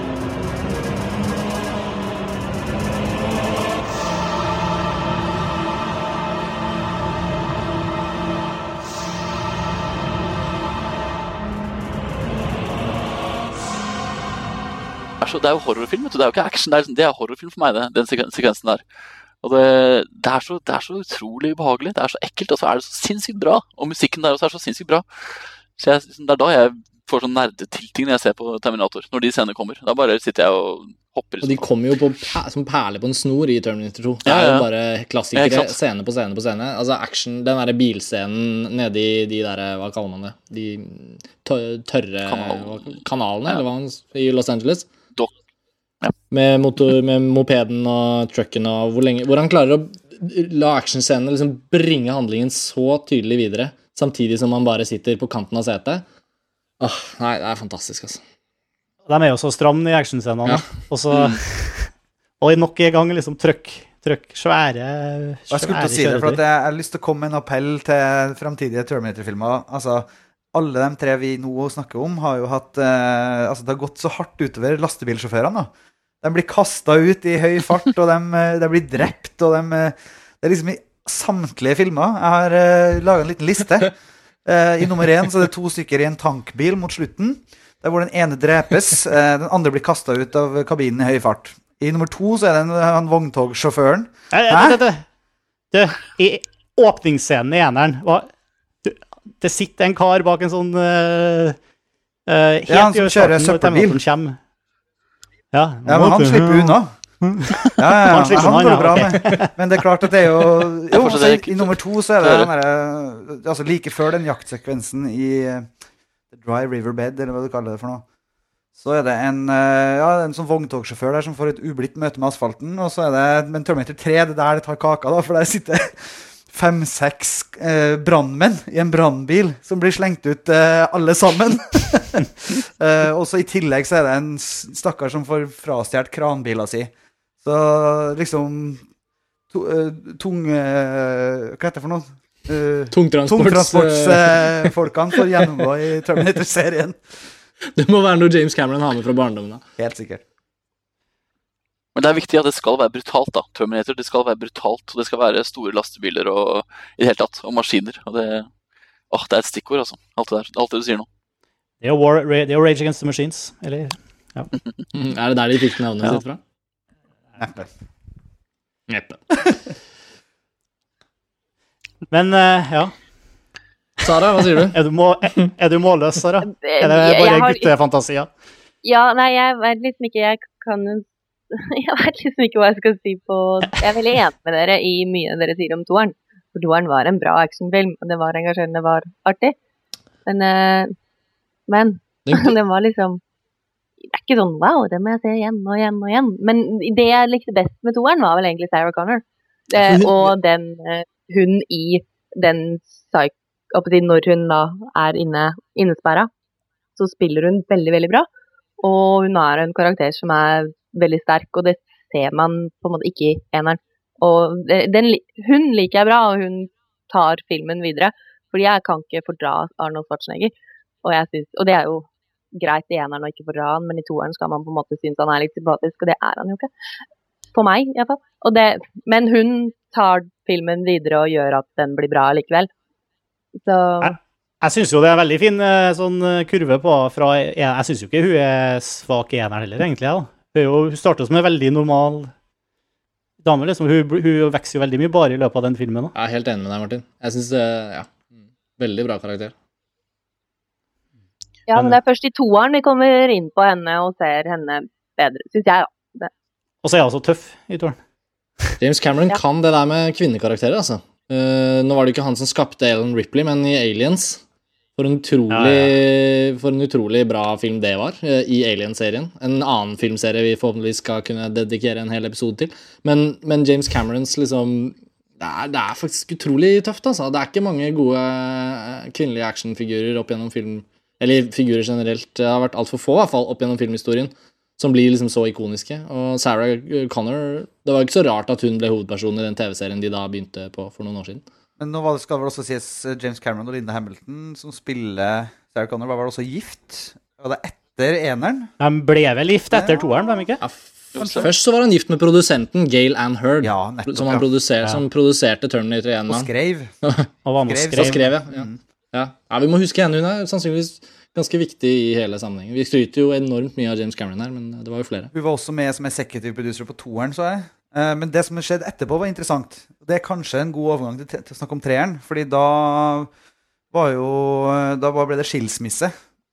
S4: Er, så, det er jo horrorfilm, vet du. Det er jo ikke action. Det er, liksom- det er horrorfilm for meg, det, den sekvensen der. Og det, det, er så, det er så utrolig ubehagelig. Det er så ekkelt, og så er det så sinnssykt bra. Og musikken der også er så sinnssykt bra. Så jeg, Det er da jeg får sånn nerdetilting når jeg ser på Terminator. Når de scenene kommer. Da bare sitter jeg og hopper.
S5: Og de kommer jo på, som perler på en snor i Terminator 2. Det er
S4: ja,
S5: jo bare klassikere,
S4: Ja,
S5: scene på scene på scene. Altså action, Den derre bilscenen nedi de der Hva kaller man det? De tørre
S4: Kanalen.
S5: kanalene, eller hva i Los Angeles?
S4: Ja.
S5: Med, motor, med mopeden og trucken og hvor lenge Hvor han klarer å la actionscenene liksom bringe handlingen så tydelig videre, samtidig som han bare sitter på kanten av setet. Åh, nei, det er fantastisk, altså.
S2: De er jo så stramme i actionscenene.
S5: Ja.
S2: Og så Og i nok en gang liksom trøkk, trøkk svære,
S6: Og Jeg skulle til å si det, for jeg har lyst til å komme med en appell til framtidige Terminator-filmer. Altså, alle de tre vi nå snakker om, har jo hatt eh, Altså, det har gått så hardt utover lastebilsjåførene, da. De blir kasta ut i høy fart, og de, eh, de blir drept, og de eh, Det er liksom i samtlige filmer. Jeg har uh, laga en liten liste. Uh, I nummer én så er det to stykker i en tankbil mot slutten, der hvor den ene drepes, uh, den andre blir kasta ut av kabinen i høy fart. I nummer to så er det en, han vogntogsjåføren.
S2: Hæ? Du, I åpningsscenen i eneren var Det sitter en kar bak en sånn uh, Helt
S6: Ja, han som kjører søppelbil.
S2: Ja,
S6: Ja, men han slipper unna. Ja, ja, ja,
S2: Han
S6: han går det bra med. Men det er klart at det er jo Jo, så i, i nummer to så er det den derre Altså like før den jaktsekvensen i eh, Dry River Bed, eller hva du kaller det for noe, så er det en, eh, ja, en sånn vogntogsjåfør der som får et ublidt møte med asfalten, og så er det Men Terminator 3, det er der det tar kaka, da, for der sitter fem-seks eh, brannmenn i en brannbil som blir slengt ut eh, alle sammen. Eh, og så I tillegg så er det en stakkar som får frastjålet kranbila si. Så liksom to, eh, Tung eh, Hva heter det for noe? Uh,
S5: eh,
S6: Tungtransportsfolkene får gjennomgå i Terminator-serien.
S5: Det må være noe James Cameron har med fra barndommen. da.
S6: Helt sikkert.
S4: Men det er viktig at det skal være brutalt. da, Terminator. Det skal være brutalt, og det skal være store lastebiler og i det hele tatt, og maskiner. og Det, åh, det er et stikkord, altså. Alt det, der, alt det du sier nå.
S2: Det er jo War, det er Rage Against the Machines. Eller
S5: Ja. Er det der de fikk navnet
S2: Ja.
S5: sitt fra?
S6: Neppe.
S5: Neppe.
S2: Men uh, ja.
S5: Sara, hva sier du?
S2: Er du, må, er, er du målløs, Sara? Er det bare guttefantasier?
S3: Ja, nei, jeg vet liksom ikke Jeg kan jo Jeg vet liksom ikke hva jeg skal si på Jeg er veldig enig med dere i mye dere sier om toeren. For toeren var en bra actionfilm, og det var engasjerende, det var artig. Men eh, Men
S5: Den-
S3: det var liksom Det er ikke sånn wow, det må jeg se igjen og igjen og igjen. Men det jeg likte best med toeren, var vel egentlig Sarah Connor. Eh, og den eh, hun i den psych... Når hun da er inne, innesperra, så spiller hun veldig, veldig bra. Og hun er en karakter som er veldig sterk, og det ser man på en måte ikke i eneren. Og den, hun liker jeg bra, og hun tar filmen videre. Fordi jeg kan ikke fordra Arnold Schwarzenegger. Og, synes, og det er jo greit i eneren å ikke fordra han, men i toeren skal man på en måte synes han er litt sympatisk, og det er han jo ikke. For meg, iallfall. Men hun tar filmen videre og gjør at den blir bra likevel. Så
S2: Nei. Jeg syns jo det er veldig fin eh, sånn eh, kurve på fra Jeg, Jeg syns jo ikke hun er svak i eneren heller, egentlig. Da. Hun, er hun starter som en veldig normal dame, liksom. Hun, hun vokser jo veldig mye bare i løpet av den filmen. Da.
S5: Jeg er helt enig med deg, Martin. Jeg synes, Ja. Veldig bra karakter.
S3: Ja, men det er først i toeren vi kommer inn på henne og ser henne bedre, syns jeg, da.
S2: Og så er hun så tøff i toeren.
S5: James Cameron
S3: Ja.
S5: kan det der med kvinnekarakterer, altså. Uh, nå var det ikke han som skapte Ellen Ripley, men i Aliens. For en utrolig, For en utrolig bra film det var, eh, i Alien-serien. En annen filmserie vi forhåpentligvis skal kunne dedikere en hel episode til. Men, men James Camerons liksom det er, det er faktisk utrolig tøft, altså. Det er ikke mange gode eh, kvinnelige actionfigurer opp gjennom film... Eller figurer generelt. Det har vært altfor få, i hvert fall, opp gjennom filmhistorien som blir liksom så ikoniske. Og Sarah Connor Det var ikke så rart at hun ble hovedpersonen i den TV-serien de da begynte på for noen år siden.
S6: Men nå skal det, vel også sies eh, James Cameron og Linda Hamilton som spiller Sarah Connor, var vel også gift? Var det etter eneren?
S2: De ble vel gift etter toeren, ble de ikke?
S5: Ja, først så var han gift med produsenten Gail Ann Hurd,
S6: Ja, nettopp.
S5: som, han
S6: ja.
S5: produser,
S2: Ja.
S5: som produserte Terminator 1.
S6: Og skrev.
S2: Og var med
S6: Skrev,
S2: skrev.
S5: skrev. Ja.
S6: Mm.
S5: Ja. ja, vi må huske henne. Hun er sannsynligvis ganske viktig i hele sammenhengen. Vi skryter jo enormt mye av James Cameron her, men det var jo flere.
S6: Hun var også med som executive producer på toeren, så jeg. Eh, Men det som skjedde etterpå, var interessant. Det er kanskje en god overgang til, til å snakke om treeren, fordi da var jo Da ble det skilsmisse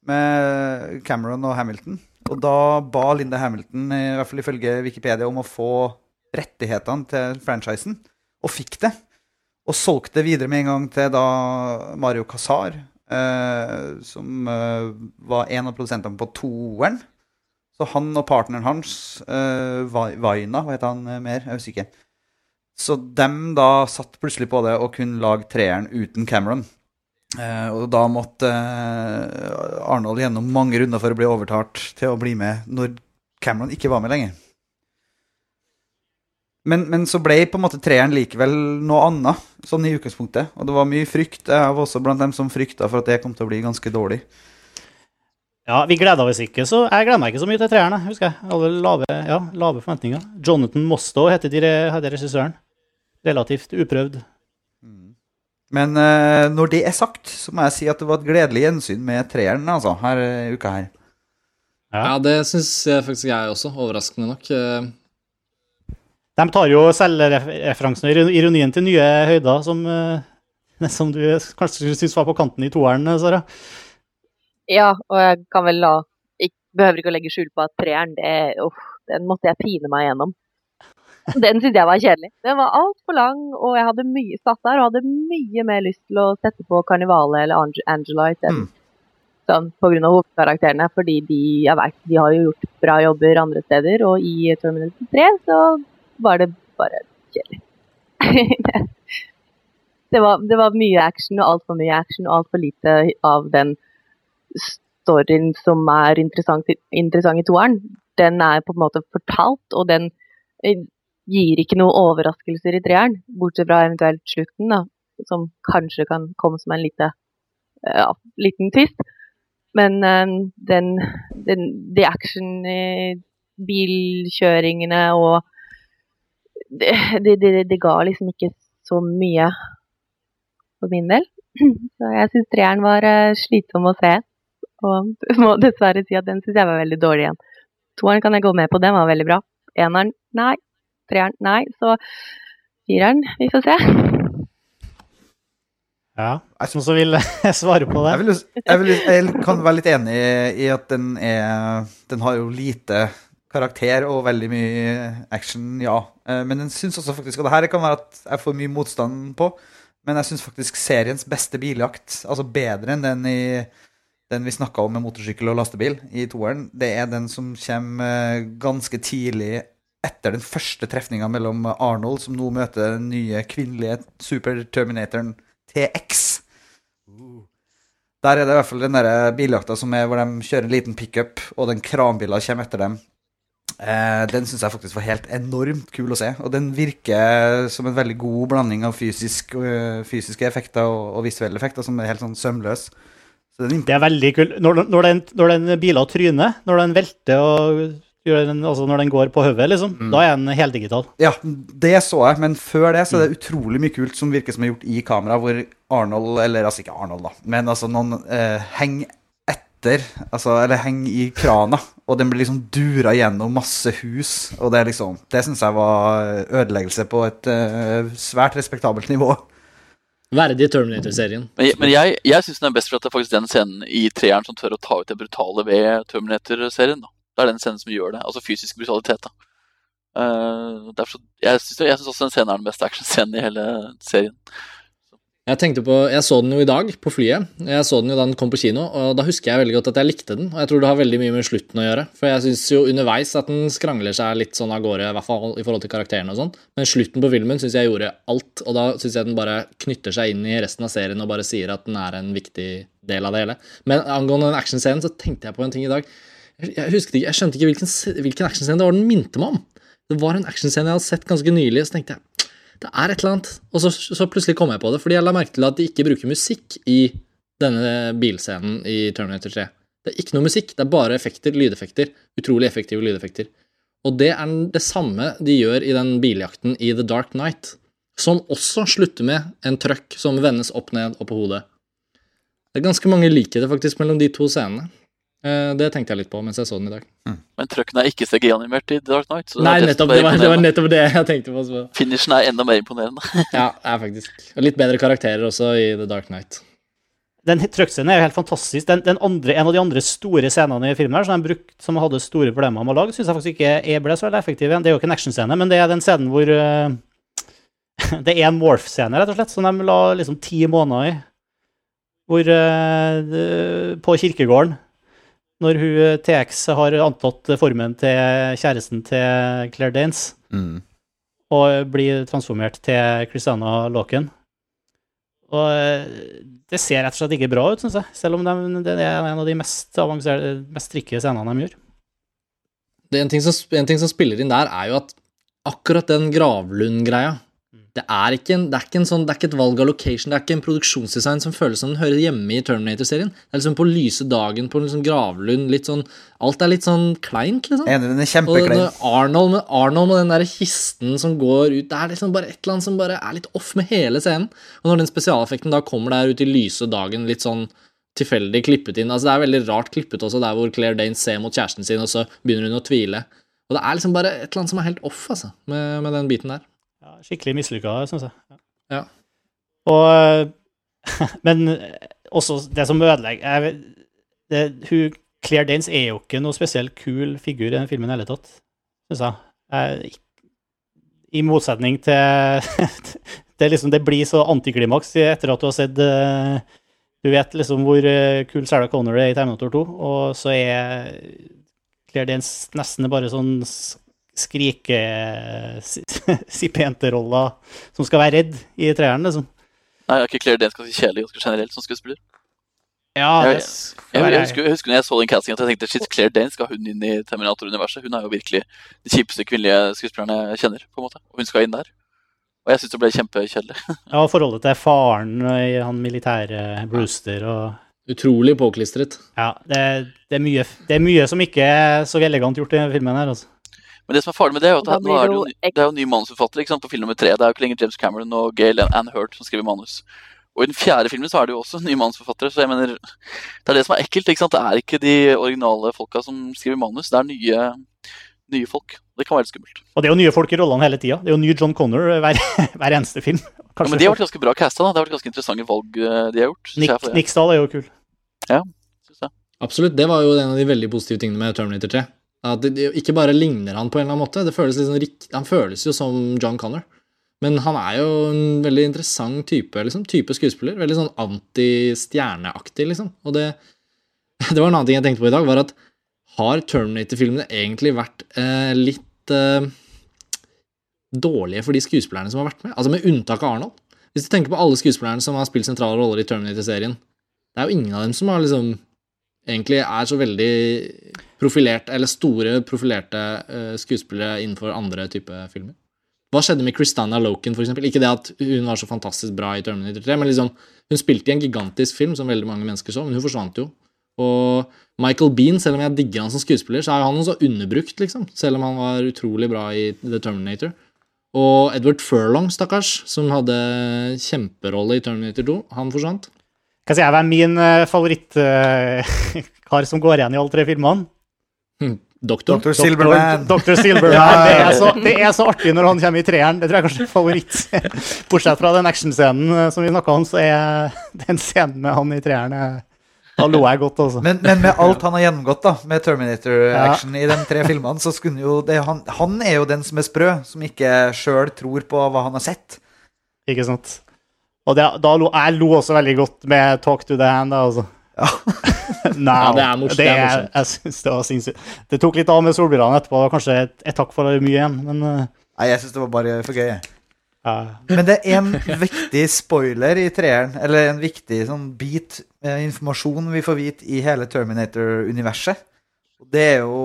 S6: med Cameron og Hamilton. Og da ba Linda Hamilton, i hvert fall ifølge Wikipedia, om å få rettighetene til franchisen, og fikk det. Og solgte videre med en gang til da Mario Casar, eh, som eh, var en av produsentene på toeren. Så han og partneren hans, uh, Vaina, hva heter han eh, mer? Jeg er usikker. Så dem da satt plutselig på det og kunne lage treeren uten Cameron. Uh, og da måtte uh, Arnold gjennom mange runder for å bli overtalt til å bli med når Cameron ikke var med lenger. Men, men så ble på en måte treeren likevel noe annet, sånn i utgangspunktet. Og det var mye frykt. Jeg var også blant dem som frykta for at det kom til å bli ganske dårlig.
S2: Ja, vi gleda oss ikke, så jeg gleder meg ikke så mye til treeren, husker jeg. Alle lave, ja, lave forventninger. Jonathan Mostow heter de, heter regissøren. Relativt uprøvd.
S6: Men uh, når det er sagt, så må jeg si at det var et gledelig gjensyn med treeren altså, her uh, uka her.
S5: Ja, det syns faktisk jeg også, overraskende nok. Eh,
S2: De tar jo selvreferansen og ironien til nye høyder, som, som du kanskje syns var på kanten i toeren, Sara.
S3: Ja, og jeg kan vel la jeg Behøver ikke å legge skjul på at treeren, det, uff, den måtte jeg pine meg gjennom. Den syntes jeg var kjedelig. Den var altfor lang, og jeg hadde mye satt der og hadde mye mer lyst til å sette på Karnivale eller Ange- Angelite enn
S6: Mm.
S3: sånn av hovedkarakterene, fordi de, jeg vet, de har jo gjort bra jobber andre steder, og i Terminal 3 så var det bare kjedelig. det, var, det var mye action, og altfor mye action, og altfor lite av den storyen som er interessant, interessant i toeren. Den er på en måte fortalt, og den eh, gir ikke noen overraskelser i treeren, bortsett fra eventuelt slutten, da, som kanskje kan komme som en lite, ja, liten twist. Men eh, den, den the action, eh, bilkjøringene og det, det, det, det ga liksom ikke så mye for min del. Så jeg syns treeren var eh, slitsom å se. Og må dessverre si at den syns jeg var veldig dårlig igjen. Toeren kan jeg gå med på, den var veldig bra. Eneren, nei. Treeren, nei. Så fireren, vi får se.
S2: Ja. jeg som vil svare på det?
S6: Jeg, vil, jeg, vil, jeg kan være litt enig i at den er Den har jo lite karakter og veldig mye action, ja. Eh, Men den syns også faktisk Og det her kan være at jeg får mye motstand på, men jeg syns faktisk seriens beste biljakt, altså bedre enn den i den vi snakka om med motorsykkel og lastebil i toeren, det er den som kommer eh, ganske tidlig etter den første trefninga mellom Arnold, som nå møter den nye kvinnelige super-terminatoren TX. Der er det i hvert fall den der biljakta som er hvor de kjører en liten pickup, og den kranbila kommer etter dem. Eh, den syns jeg faktisk var helt enormt kul å se. Og den virker som en veldig god blanding av fysisk, fysiske effekter og, og visuelle effekter, som er helt sånn sømløs.
S2: Det er veldig kult. Når, når, den, når den biler tryner, når den velter og den, altså når den går på hodet, liksom, da er den heldigital.
S6: ja, det så jeg, men før det så er det utrolig mye kult som virker som er gjort i kamera, hvor Arnold, eller altså ikke Arnold, da, men altså noen eh, henger etter, altså, eller henger i krana, og den blir liksom dura gjennom masse hus, og det er liksom Det syns jeg var ødeleggelse på et eh, svært respektabelt nivå.
S5: Verdig Terminator-serien.
S4: Men, men jeg, jeg syns den er best for at det er faktisk den scenen i treeren som tør å ta ut det brutale ved Terminator-serien. Det er den scenen som gjør det. Altså fysisk brutalitet. da. Uh, derfor, jeg syns også den scenen er den beste actionscenen i hele serien.
S5: Jeg tenkte på, jeg så den jo i dag på flyet. Jeg så den jo da den kom på kino, og da husker jeg veldig godt at jeg likte den. Og jeg tror det har veldig mye med slutten å gjøre. For jeg syns jo underveis at den skrangler seg litt sånn av gårde, i hvert fall i forhold til karakterene og sånn. Men slutten på filmen syns jeg gjorde alt, og da syns jeg den bare knytter seg inn i resten av serien og bare sier at den er en viktig del av det hele. Men angående den actionscenen så tenkte jeg på en ting i dag. Jeg, husket ikke, jeg skjønte ikke hvilken, hvilken actionscene det var den minte meg om. Det var en actionscene jeg hadde sett ganske nylig, og så tenkte jeg det er et eller annet. Og så, så plutselig kom jeg på det, fordi jeg la merke til at de ikke bruker musikk i denne bilscenen i Terminator 3. Det er ikke noe musikk, det er bare effekter, lydeffekter. Utrolig effektive lydeffekter. Og det er det samme de gjør i den biljakten i The Dark Night, som også slutter med en trøkk som vendes opp ned og på hodet. Det er ganske mange likheter faktisk mellom de to scenene. Eh, Det tenkte jeg litt på mens jeg så den i dag.
S4: Men trucken er ikke CG-animert i The Dark Knight.
S5: Nei,
S4: det
S5: nettopp, det var, det var nettopp det jeg tenkte på. Så.
S4: Finishen er enda mer imponerende.
S5: Ja, er faktisk. Og litt bedre karakterer også i The Dark Knight.
S2: Den truckscenen er jo helt fantastisk. Den, den andre, en av de andre store scenene i filmen her, som de brukte, som hadde store problemer med å lage, syns jeg faktisk ikke er ble så veldig effektiv. igjen. Det er jo ikke en actionscene, men det er den scenen hvor uh, Det er en morph-scene, rett og slett, som de la liksom ti måneder i. Hvor uh, På kirkegården, når hun eh, TX har antatt formen til kjæresten til Claire Danes
S6: Mm.
S2: og blir transformert til Christiana Lauken. Og eh, det ser rett og slett ikke bra ut, syns jeg. Selv om de, det er en av de mest avanserte, mest tricky scenene de gjør.
S5: Det en, ting som, en ting som spiller inn der, er jo at akkurat den Gravlund-greia det er, en, det, er sånn, det er ikke et valg av location, det er ikke en produksjonsdesign som føles som den hører hjemme i Terminator-serien. Det er liksom på lyse dagen på liksom Gravlund, litt sånn Alt er litt sånn kleint, liksom.
S6: Enig, den er
S5: Og
S6: kjempeklein.
S5: når Arnold med, Arnold med den der kisten som går ut Det er liksom bare et eller annet som bare er litt off med hele scenen. Og når den spesialeffekten da kommer der ut i lyse dagen, litt sånn tilfeldig klippet inn Altså Det er veldig rart klippet også, der hvor Claire Dane ser mot kjæresten sin, og så begynner hun å tvile. Og det er liksom bare et eller annet som er helt off, altså, med, med den biten der.
S2: Ja, skikkelig mislykka, syns jeg.
S5: Ja.
S2: Og eh, Men også det som ødelegger jeg det, hun, Claire Danes er jo ikke noe spesielt kul figur i den filmen i hele tatt, syns jeg. jeg. I motsetning til det, liksom, det blir så antiklimaks etter at du har sett eh, Du vet liksom hvor eh, kul Sarah Connor er i Terminator 2, og så er Claire Danes nesten bare sånn skrike sipenteroller som skal være redd i treeren, liksom.
S4: Nei, er ikke Claire Danes ganske kjedelig ganske generelt som skuespiller?
S2: Ja,
S4: Jeg- Jeg, jeg, husker, jeg husker når jeg så den castingen at jeg tenkte shit, Claire Dane skal hun inn i Terminator-universet. Hun er jo virkelig de kjipeste kvinnelige skuespillerne jeg kjenner. på en måte. Og hun skal inn der. Og jeg syns det ble kjempekjedelig.
S2: Ja, forholdet til faren i han militære Brewster og
S5: Utrolig påklistret.
S2: Ja, det, det, er mye, det er mye som ikke er så elegant gjort i filmen her, altså.
S4: Men det som er farlig med det, er jo at det, nå er
S3: det
S4: det, jo, det er jo ny manusforfatter ikke sant, på film nummer tre. Det er jo ikke lenger James Cameron og Gail Ann Hurt som skriver manus. Og i den fjerde filmen så er det jo også nye manusforfattere, så jeg mener Det er det som er ekkelt. ikke sant? Det er ikke de originale folka som skriver manus, det er nye, nye folk. Det kan være skummelt.
S2: Og det er jo nye folk i rollene hele tida. Det er jo ny John Connor hver, hver eneste film.
S4: Ja, men de har vært ganske bra casta. da. Det har vært ganske interessante valg eh, de har gjort.
S2: Nick Stahl er jo kul.
S4: Ja, synes jeg.
S5: Absolutt. Det var jo en av de veldig positive tingene med Terminator 3. At det, ikke bare ligner han på en eller annen måte, føles liksom, han føles jo som John Connor. Men han er jo en veldig interessant type, liksom, type skuespiller. Veldig sånn anti-stjerneaktig, liksom. Og det, det var en annen ting jeg tenkte på i dag, var at har Terminator-filmene egentlig vært eh, litt eh, dårlige for de skuespillerne som har vært med? Altså med unntak av Arnold. Hvis du tenker på alle skuespillerne som har spilt sentrale roller i Terminator-serien, det er jo ingen av dem som har liksom egentlig er så veldig profilert, eller store profilerte eh, skuespillere innenfor andre type filmer. Hva skjedde med Christina Loken, eksempel? Ikke det at hun var så fantastisk bra i Terminator 3, men liksom, hun spilte i en gigantisk film som veldig mange mennesker så, men hun forsvant jo. Og Michael Bean, selv om jeg digger han som skuespiller, så er han også underbrukt, liksom. Selv om han var utrolig bra i The Terminator. Og Edward Furlong, stakkars, som hadde kjemperolle i Terminator 2, han forsvant.
S2: Hva sier jeg, hvem min uh, favorittkar som går igjen i alle tre filmene?
S5: Doktor.
S6: Dr. Silverman.
S2: Doktor Silverman.
S6: Ja, ja,
S2: Det, er så, det er så artig når han kommer i treeren. Det tror jeg kanskje er favoritt. Bortsett fra den actionscenen eh, som vi snakka om, så er den scenen med han i treeren eh, Da lo jeg godt, altså.
S6: Men, men med alt han har gjennomgått da med Terminator-action i de tre filmene, så skulle jo det, han, han er jo den som er sprø, som ikke sjøl tror på hva han har sett.
S2: Ikke sant? Og det, da lo, jeg lo også veldig godt med 'Talk to the Hand', da, altså. Now.
S5: Ja, det er morsomt, det er.
S2: Jeg synes det var sinnssykt. Det tok litt av med solbrillene etterpå. Det var kanskje et, et takk for mye igjen, men eh,
S6: Nei, jeg syns det var bare for gøy.
S2: ja.
S6: Men det er en viktig spoiler i treeren, eller en viktig sånn bit med informasjon vi får vite i hele Terminator-universet. Det er jo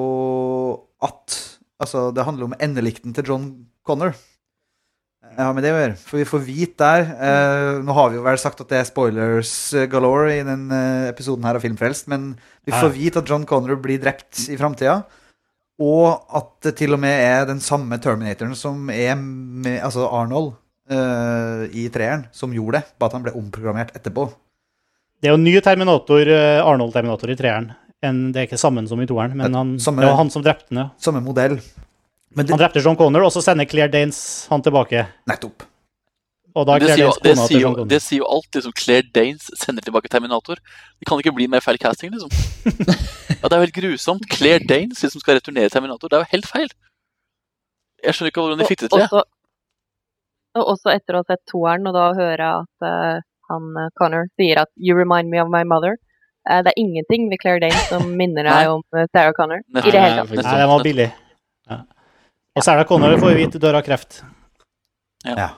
S6: at Altså, det handler om endelikten til John Connor. Ja, med det å gjøre. For vi får vite der eh, Nå har vi jo vel sagt at det er spoilers eh, galore i den eh, episoden her av Filmfrelst, men vi får vite at John Connor blir drept i framtida. Og at det til og med er den samme Terminatoren som er med Altså Arnold eh, i treeren, som gjorde det, bare at han ble omprogrammert etterpå.
S2: Det er jo ny Terminator, eh, Arnold-Terminator i treeren. En, det er ikke sammen som i toeren, men han,
S6: Samme-
S2: det var han som drepte den. Ja.
S6: Samme modell. Men det,
S2: Han drepte John Connor, og så sender Claire Danes han tilbake.
S6: nettopp.
S2: Og da
S4: Det
S2: Claire
S4: sier, jo,
S2: Danes
S4: det,
S2: kona
S4: sier
S2: til
S4: jo,
S2: John Connor.
S4: det sier jo alt. Liksom, Claire Danes sender tilbake Terminator. Det kan ikke bli mer feil casting, liksom. Ja, det er jo helt grusomt. Claire Danes liksom skal returnere Terminator. Det er jo helt feil. Jeg skjønner ikke hvordan de fikk det til.
S3: Også, og også etter å ha sett toeren, og da høre at uh, han eh, Connor sier at 'you remind me of my mother'. Uh, det er ingenting ved Claire Danes som minner deg om Sarah Connor. I det
S5: Nei,
S3: hele tatt.
S2: Nei, den var billig. Ja. Og Sarah Connor får vi vite dør av kreft.
S6: Ja.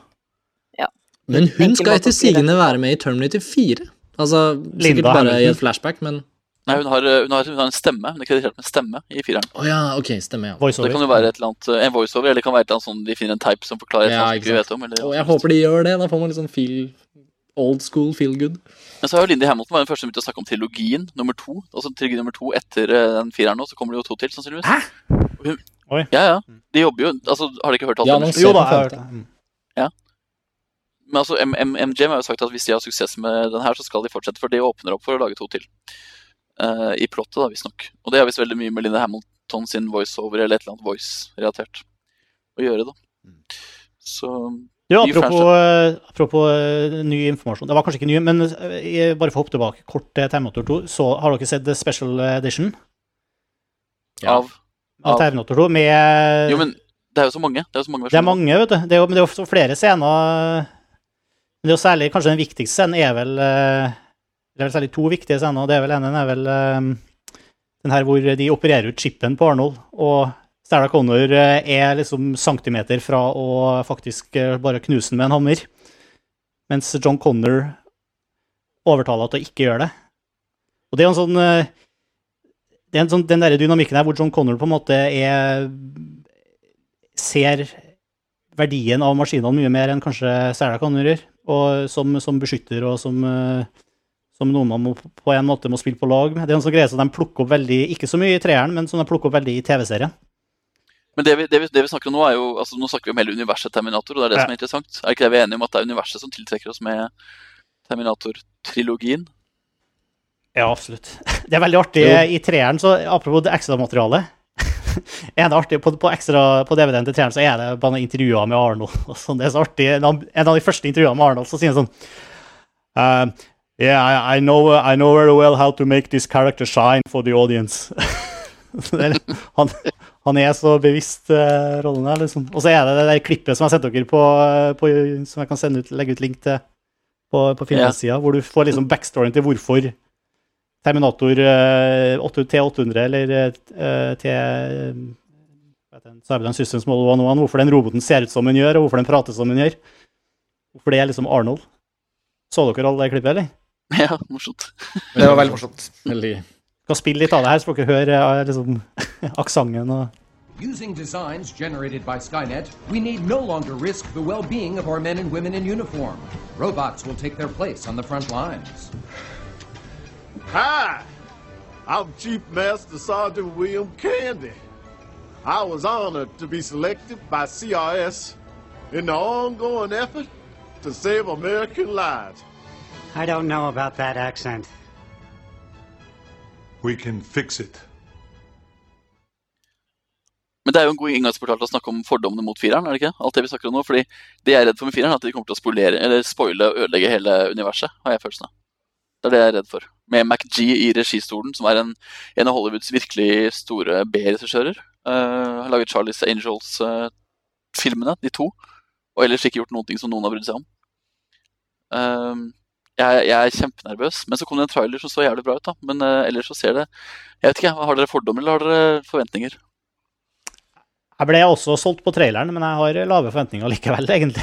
S5: Men hun skal etter
S3: det.
S5: sigende være med i Terminator 4. Altså, sikkert
S2: Linda
S5: bare i et flashback, men
S4: Nei, hun har, hun, har, hun har en stemme. Hun er kreditert med stemme i fireren.
S5: Oh, ja, ok, stemme, ja.
S4: Så det kan jo være et eller annet, en voiceover, eller det kan være et eller annet sånn de finner en type som forklarer et
S5: Ja, ikke
S4: vi vet om. Eller,
S5: oh, jeg håper de gjør det. Da får man litt sånn feel Old school feel good.
S4: Men så har jo Lindy Hamilton var den første som begynte å snakke om trilogien nummer to. Altså trilogi nummer to etter eh, den fireren nå, så kommer det jo to til, sannsynligvis.
S6: Hæ?
S4: Hun,
S2: Oi.
S4: Ja, ja. De jobber jo Altså, har de ikke hørt alt
S5: Ja,
S4: om det?
S2: Jo da, jeg har hørt det. Ja.
S4: Men altså, MGM har jo sagt at hvis de har suksess med den her, så skal de fortsette, for det åpner opp for å lage to til. Uh, I plottet, da, visstnok. Og det har visst veldig mye med Linda Hamilton sin voiceover eller et eller annet voice-relatert å gjøre, da. Så ja,
S2: apropos, eh, apropos eh, ny informasjon. Det var kanskje ikke ny, men bare for å hoppe tilbake kort til Terminator 2, så har dere sett The Special Edition
S5: Ja.
S4: av,
S2: av Terminator 2 med
S4: Jo, men det er jo så mange. Det er jo så mange
S2: Det er mange, vet du. Det er jo, men det er jo flere scener. Men det er jo særlig, kanskje den viktigste scenen er vel eh, Det er vel særlig to viktige scener. Det er vel ene er vel eh, den her hvor de opererer ut chipen på Arnold, og Stella Connor eh, er liksom centimeter fra å faktisk eh, bare knuse den med en hammer, mens John Connor overtaler til å ikke gjøre det. Og det er jo en sånn eh, det er en sånn, Den der dynamikken der hvor John Connor på en måte er ser verdien av maskinene mye mer enn kanskje Sarah Connor gjør, og som, som beskytter og som, eh, som noen man må, på en måte må spille på lag med. Det er en sånn greie som de plukker opp veldig, ikke så mye i treeren, men som de plukker opp veldig i TV-serien.
S4: Men det vi, det, vi, det vi snakker om nå, er jo altså Nå snakker vi om hele universet Terminator, og det er det
S2: Ja.
S4: som er interessant. Er ikke det vi er enige om at det er universet som tiltrekker oss med Terminator-trilogien?
S2: Ja, absolutt. Det er veldig artig
S5: Jo.
S2: i treeren, så apropos det ekstramaterialet. Er det artig, på, på, ekstra, på DVD-en til treeren så er det bare noen intervjuer med Arnold. og sånn. Det er så artig. En av, de første intervjuene med Arnold så sier han sånn um, Yeah, I, I, know, I know very well how to make this character shine for the audience. Han, han er så bevisst uh, rollen her, liksom. Og så er det det der klippet som jeg har dere på, eh, på som jeg kan sende ut, legge ut link til på, på filmsida, hvor du får liksom backstoryen til hvorfor Terminator eh, 8 T800 eller uh, T den, Cyberdyne Systems Model 101, hvorfor den roboten ser ut som den gjør, og hvorfor den prater som den gjør. Hvorfor det er liksom Arnold. Så dere alle det klippet, eller?
S4: Ja, morsomt.
S6: Det var veldig morsomt.
S5: Veldig
S2: Kan spille litt av det her, så får dere høre eh, liksom, aksenten og
S7: Using designs generated by Skynet, we need no longer risk the well-being of our men and women in uniform. Robots will take their place on the front lines.
S8: Hi, I'm Chief Master Sergeant William Candy. I was honored to be selected by CRS in the ongoing effort to save American lives.
S9: I don't know about that accent.
S10: We can fix it.
S4: Men det er jo en god inngangsportal til å snakke om fordommene mot fireren, er det ikke? Alt det vi snakker om nå, fordi det jeg er redd for med fireren, er at de kommer til å spolere, eller spoile og ødelegge hele universet, har jeg følelsen av. Det er det jeg er redd for. Med MacG i registolen, som er en, en av Hollywoods virkelig store B-regissører. Uh, har laget Charlies Angels-filmene, de to. Og ellers ikke gjort noen ting som noen har brydd seg om. Uh, jeg, jeg, er kjempenervøs. Men så kom det en trailer som så jævlig bra ut. da. Men uh, ellers så ser det Jeg vet ikke, Har dere fordommer, eller har dere forventninger?
S2: Jeg ble også solgt på traileren, men jeg har lave forventninger likevel, egentlig.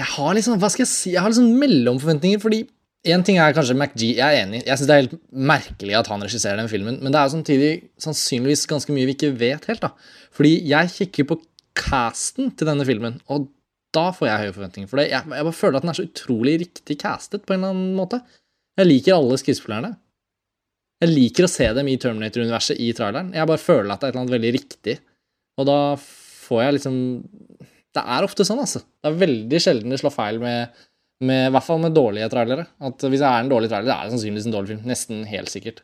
S5: jeg har liksom, hva skal jeg si, jeg har liksom mellomforventninger, fordi en ting er kanskje MacG, jeg er enig. Jeg syns det er helt merkelig at han regisserer den filmen, men det er samtidig sannsynligvis ganske mye vi ikke vet helt, da. Fordi jeg kikker på casten til denne filmen, og da får jeg høye forventninger. For det. Jeg, jeg bare føler at den er så utrolig riktig castet på en eller annen måte. Jeg liker alle skuespillerne. Jeg liker å se dem i Terminator-universet i traileren. Jeg bare føler at det er et eller annet veldig riktig og da får jeg liksom Det er ofte sånn, altså. Det er veldig sjelden det slår feil med, med I hvert fall med dårlige trailere. At hvis det er en dårlig trailer, det er sannsynligvis en dårlig film. Nesten helt sikkert.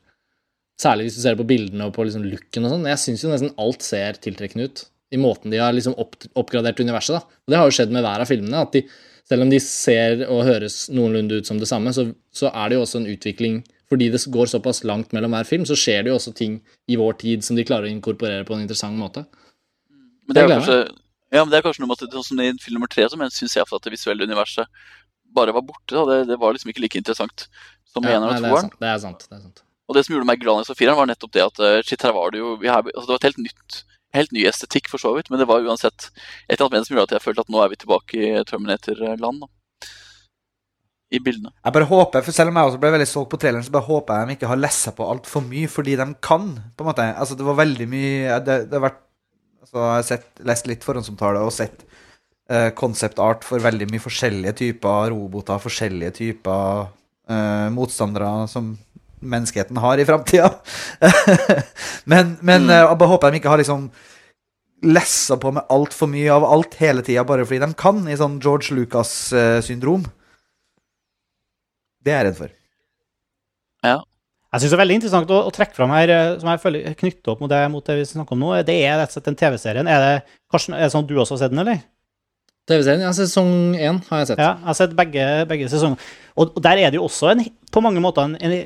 S5: Særlig hvis du ser på bildene og på liksom looken og sånn. Jeg syns jo nesten alt ser tiltrekkende ut. I måten de har liksom opp, oppgradert universet, da. Og det har jo skjedd med hver av filmene. at de, Selv om de ser og høres noenlunde ut som det samme, så, så er det jo også en utvikling fordi det går såpass langt mellom hver film, så skjer det jo også ting i vår tid som de klarer å inkorporere på en interessant måte.
S4: Men det er, kanskje, ja, men det er kanskje noe med at sånn som i film nummer tre så syns jeg at det visuelle universet bare var borte. Da. Det, det var liksom ikke like interessant som ja, eneren og toeren.
S5: Det er sant. Det er sant.
S4: Og det som gjorde meg glad i fireren, var nettopp det at uh, shit, her var det jo har, altså, Det var et helt nytt helt ny estetikk, for så vidt, men det var uansett et eller annet som gjorde at jeg følte at nå er vi tilbake i Terminator-land. I bildene.
S6: Jeg bare håper, for Selv om jeg også ble veldig solgt på traileren, så bare håper jeg de ikke har lest seg på altfor mye, fordi de kan. på en måte. Altså, Det var veldig mye Det, det har vært altså, jeg har sett, lest litt forhåndsomtale og sett concept art for veldig mye forskjellige typer roboter, forskjellige typer uh, motstandere som menneskeheten har i framtida. men men mm. jeg bare håper de ikke har liksom lessa på med altfor mye av alt hele tida bare fordi de kan, i sånn George Lucas-syndrom. Det er jeg redd for.
S4: Ja.
S2: Jeg synes det er veldig interessant å, å, trekke fram her, eh, som jeg føler knytter opp mot det, mot det vi snakker om nå. Det er rett og slett den TV-serien. Er det Karsten, er det sånn du også har sett den, eller?
S5: TV-serien? Ja, sesong én har jeg sett.
S2: Ja, jeg har sett begge, begge sesonger. Og, og, der er det jo også en, på mange måter en, en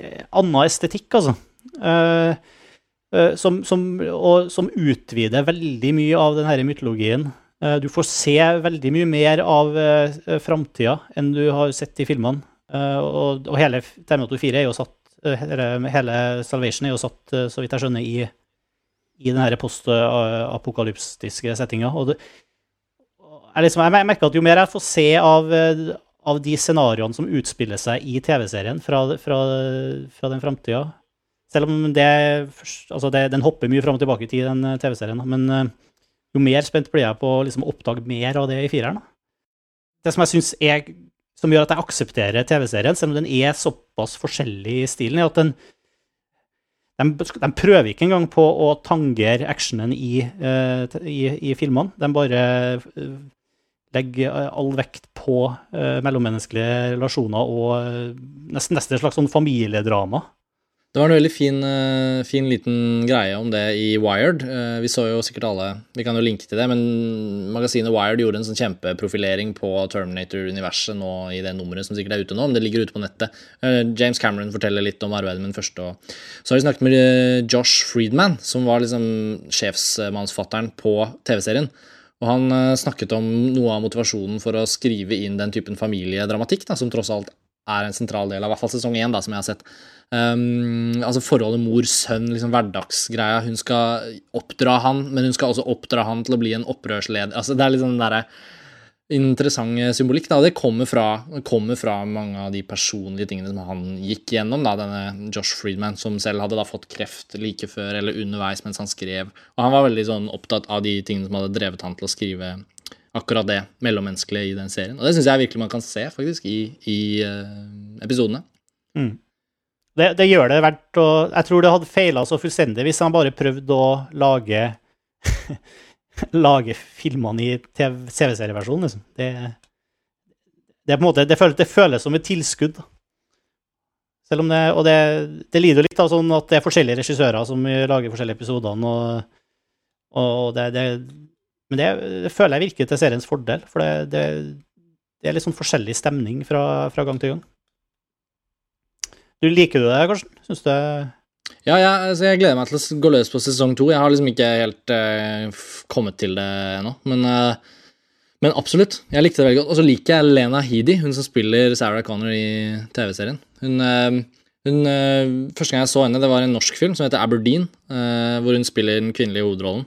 S2: annen estetikk, altså. Uh, uh, som, som, og, som, utvider veldig mye av denne mytologien. Uh, du får se veldig mye mer av uh, framtida enn du har sett i filmene. og, og hele Terminator 4 er jo satt hele Salvation er jo satt, så vidt jeg skjønner, i, i den postapokalyptiske settinga. Og det, jeg, liksom, jeg merker at jo mer jeg får se av, av de scenarioene som utspiller seg i TV-serien fra, fra, fra, den framtida Selv om det, altså det, den hopper mye fram og tilbake i tid, den eh, TV-serien, men jo mer spent blir jeg på å liksom oppdage mer av det i fireren. Det som jeg syns er som gjør at jeg aksepterer TV-serien, selv om den er såpass forskjellig i stilen. er at den de, de, prøver ikke engang på å tangere actionen i, uh, i, i filmene. De bare legger all vekt på uh, mellommenneskelige relasjoner og nesten, nesten et slags sånn familiedrama.
S5: Det var en veldig fin, fin, liten greie om det i Wired. Vi så jo sikkert alle Vi kan jo linke til det, men magasinet Wired gjorde en sånn kjempeprofilering på Terminator-universet nå i det nummeret som sikkert er ute nå, men det ligger ute på nettet. James Cameron forteller litt om arbeidet med den første. Så har vi snakket med Josh Friedman, som var liksom sjefsmannsfatteren på TV-serien. Og han snakket om noe av motivasjonen for å skrive inn den typen familiedramatikk, da, som tross alt er en sentral del av i hvert fall sesong én, som jeg har sett. Um, altså forholdet mor-sønn, liksom hverdagsgreia. Hun skal oppdra han, men hun skal også oppdra han til å bli en opprørsleder. Altså, det er sånn den derre interessant symbolikk. Da. Det kommer fra, kommer fra, mange av de personlige tingene som han gikk gjennom. Da, denne Josh Friedman, som selv hadde da fått kreft like før eller underveis mens han skrev. Og han var veldig sånn opptatt av de tingene som hadde drevet han til å skrive akkurat det mellommenneskelige i den serien. Og det syns jeg virkelig man kan se faktisk i, i uh, episodene.
S2: Mm. Det, det, gjør det verdt å Jeg tror det hadde feila så fullstendig hvis han bare prøvde å lage lage filmene i CV-serieversjonen, liksom. Det, det, måte, det føles, det føles som et tilskudd. Selv om det, og det, det lider litt av sånn at det er forskjellige regissører som lager forskjellige episoder. Og, og det, det, men det, det føler jeg virker til seriens fordel, for det, det, det er litt sånn forskjellig stemning fra, fra gang til gang. Du Liker du det, Karsten? Syns du
S5: Ja, ja altså jeg gleder meg til å gå løs på sesong to. Jeg har liksom ikke helt uh, kommet til det ennå, men, uh, men absolutt. Jeg likte det veldig godt. Og så liker jeg Lena Headey, hun som spiller Sarah Connor i TV-serien. Hun, uh, hun Første gang jeg så henne, det var en norsk film som heter Aberdeen, hvor hun spiller den kvinnelige hovedrollen.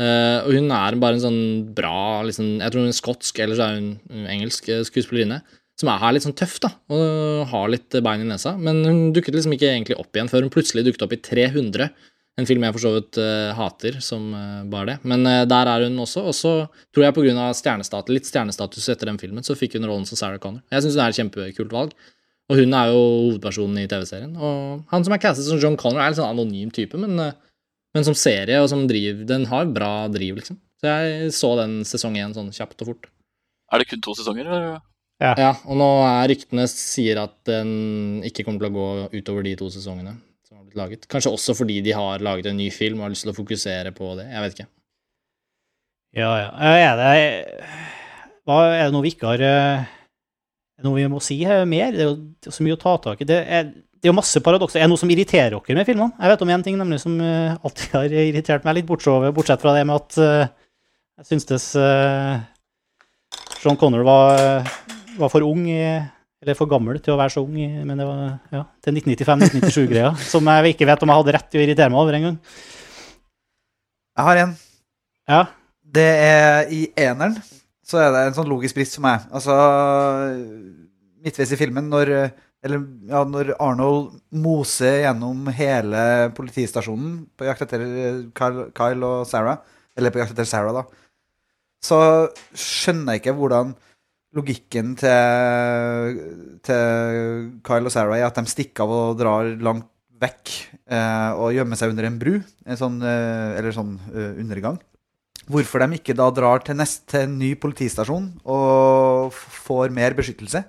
S5: og hun er bare en sånn bra liksom, Jeg tror hun er skotsk, eller så er hun engelsk skuespillerinne som er her litt sånn tøff, da, og har litt bein i nesa. Men hun dukket liksom ikke egentlig opp igjen før hun plutselig dukket opp i 300. En film jeg for så vidt uh, hater som uh, bare det. Men uh, der er hun også. Og så tror jeg pga. Stjernestatus, litt stjernestatus etter den filmen, så fikk hun rollen som Sarah Connor. Jeg syns hun er et kjempekult valg. Og hun er jo hovedpersonen i TV-serien. Og han som er castet som John Connor, er en sånn anonym type, men, men som serie og som driv, den har bra driv, liksom. Så jeg så den sesong én sånn kjapt og fort.
S4: Er det kun to sesonger, eller?
S5: Ja. ja. og nå er ryktene sier at den ikke kommer til å gå utover de to sesongene som har blitt laget. Kanskje også fordi de har laget en ny film og har lyst til å fokusere på det. Jeg vet ikke.
S2: Ja, ja. Er det, er det noe vi ikke har det noe vi må si mer? Det er jo så mye å ta tak i. Det er, det er jo masse paradokser. Er det noe som irriterer dere med filmene? Jeg vet om én ting nemlig som alltid har irritert meg litt, bortsett fra det med at jeg syntes Sean Connor var var for ung, eller for gammel til å være så ung, men det var ja, til 1995-1997-greia, som jeg ikke vet om jeg hadde rett til å irritere meg over en gang.
S6: Jeg har en.
S2: Ja.
S6: Det er i eneren, så er det en sånn logisk brist for meg. Altså midtveis i filmen, når, eller, ja, når Arnold moser gjennom hele politistasjonen på jakt etter Kyle, Kyle og Sarah, eller på jakt etter Sarah, da, så skjønner jeg ikke hvordan logikken til, til Kyle og Sarah er at de stikker av og drar langt vekk eh, og gjemmer seg under en bru, en sånn, eh, eller sånn eh, undergang. Hvorfor de ikke da drar til, nest, til en ny politistasjon og får mer beskyttelse.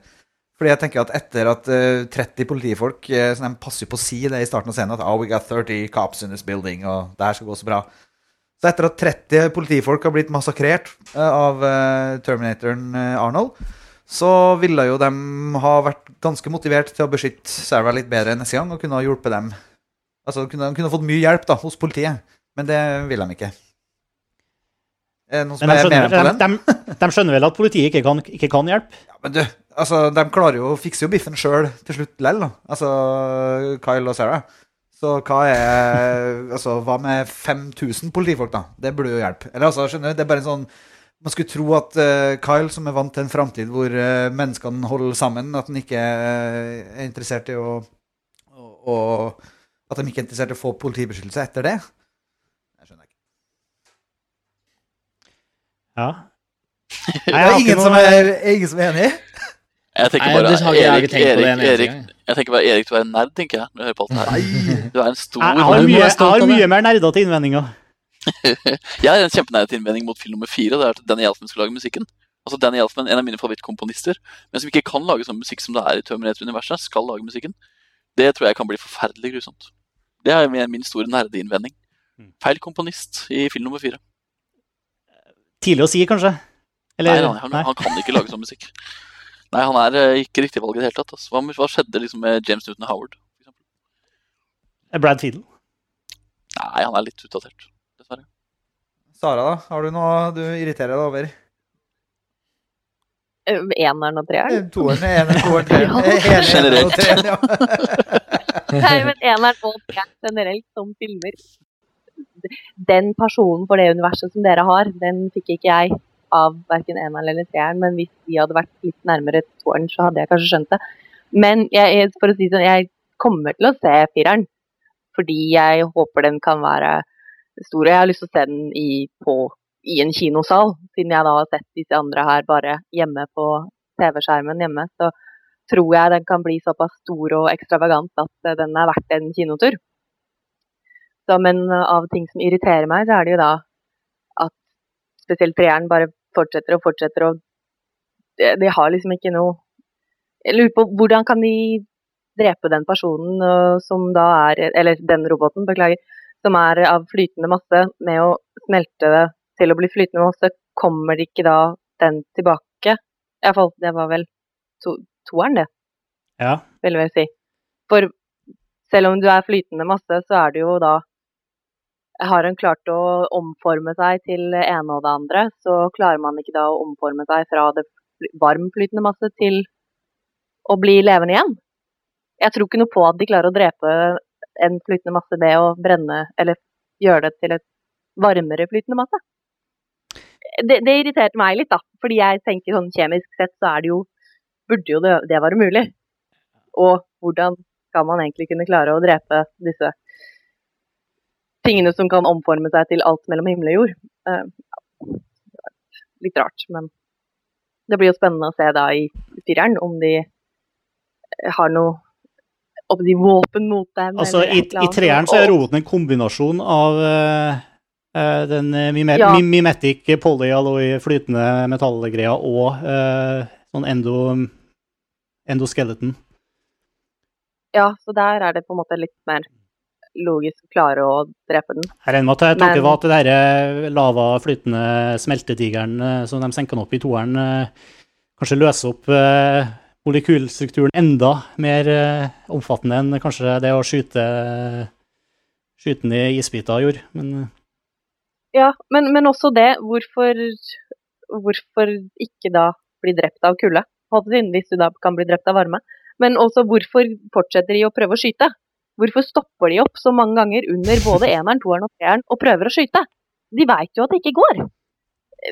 S6: Fordi jeg tenker at etter at 30 eh, politifolk uh, så De passer på å si det i starten av scenen at oh, we got 30 cops in this building, og det her skal gå så bra. Så etter at 30 politifolk har blitt massakrert eh, av eh, Terminatoren eh, Arnold, så ville jo de ha vært ganske motivert til å beskytte Sarah litt bedre neste gang og kunne ha hjulpet dem. Altså kunne, kunne fått mye hjelp da, hos politiet, men det vil de ikke. Noen som
S2: de,
S6: er med på den?
S2: De, de, skjønner vel at politiet ikke kan, ikke kan hjelpe?
S6: Ja, men du, altså, de klarer jo å fikse jo biffen sjøl til slutt lell, da. Altså Kyle og Sarah. Så hva er Altså, hva med 5000 politifolk, da? Det burde jo hjelpe. Eller altså, skjønner du, det er bare en sånn Man skulle tro at uh, Kyle, som er vant til en framtid hvor uh, menneskene holder sammen, at han ikke uh, er interessert i å og, At de ikke er interessert i å få politibeskyttelse etter det. Jeg skjønner ikke.
S2: Ja.
S6: det er ingen, noe... som er, ingen som er enig?
S4: Jeg tenker bare Nei, Erik, Erik, Erik, jeg tenker bare Erik, du er en nerd, tenker jeg. Når jeg hører på alt det her. Du er en stor
S2: Jeg har mye, jeg har mye mer nerdete innvendinger.
S4: jeg har en kjempenerdete innvending mot film nummer fire. Det er at Danny Elfman skal lage musikken. Altså Danny Elfman, En av mine favorittkomponister, men som ikke kan lage sånn musikk som det er i Terminator-universet, skal lage musikken. Det tror jeg kan bli forferdelig grusomt. Det er min store nerdeinnvending. Mm. Feil komponist i film nummer fire.
S2: Tidlig å si, kanskje?
S4: Eller, nei, nei, han, nei, han, kan ikke lage sånn musikk. Nei, han er uh, ikke riktig valg i det hele tatt. Altså. Hva, hva, skjedde liksom med James Newton Howard?
S2: Er Brad Fiedel?
S4: Nei, han er litt utdatert, dessverre.
S6: Sara, da? Har du noe du irriterer deg over?
S3: Eh, eneren og treeren?
S6: Eh, toeren, eneren, toeren, treeren.
S4: Generelt.
S6: Ja.
S3: Nei, men eneren og treeren generelt som filmer. Den personen for det universet som dere har, den fikk ikke jeg av verken eneren eller treeren, men hvis de hadde vært litt nærmere toeren, så hadde jeg kanskje skjønt det. Men jeg, for å si sånn, jeg kommer til å se fireren, fordi jeg håper den kan være stor. Jeg har lyst til å se den i, på, i en kinosal, siden jeg da har sett disse andre her bare hjemme på TV-skjermen hjemme. Så tror jeg den kan bli såpass stor og ekstravagant at den er verdt en kinotur. Så, men av ting som irriterer meg, så er det jo da spesielt treeren bare fortsetter og fortsetter og de, de, har liksom ikke noe Jeg lurer på hvordan kan de drepe den personen som da er Eller den roboten, beklager. Som er av flytende masse, med å smelte det til å bli flytende masse, kommer ikke da den tilbake? Iallfall, det var vel to, toeren, det,
S2: Ja.
S3: vil jeg si. For selv om du er flytende masse, så er du jo da Har en klart å omforme seg til det ene og det andre, så klarer man ikke da å omforme seg fra det fly- varmflytende masse til å bli levende igjen. Jeg tror ikke noe på at de klarer å drepe en flytende masse ved å brenne, eller gjøre det til et varmere flytende masse. Det, det irriterte meg litt, da. Fordi jeg tenker sånn kjemisk sett så er det jo Burde jo det, det være mulig. Og hvordan skal man egentlig kunne klare å drepe disse tingene som kan omforme seg til alt mellom himmel og jord? Uh, litt rart, men det blir jo spennende å se da i fireren om de har noe om de våpen mot dem.
S2: Altså, i, I treeren så er roboten en kombinasjon av uh, eh, den eh, mime
S3: Ja.
S2: mimetic polyalloy flytende metallgreia og uh, sånn endo, endoskeleton.
S3: Ja, så der er det på en måte litt mer logisk klare å drepe den.
S2: Jeg regner med at tanken
S3: Men-
S2: var at det der lava flytende smeltedigeren eh, som de senka opp i toeren, eh, kanskje løser opp eh, molekylstrukturen enda mer eh, omfattende enn kanskje det å skyte, skyte den i isbiter gjorde. Men eh,
S3: Ja, men, men også det, hvorfor, hvorfor ikke da bli drept av kulde? Hvis du da kan bli drept av varme. Men også hvorfor fortsetter de å prøve å skyte? Hvorfor stopper de opp så mange ganger under både eneren, toeren og treeren og prøver å skyte? De veit jo at det ikke går.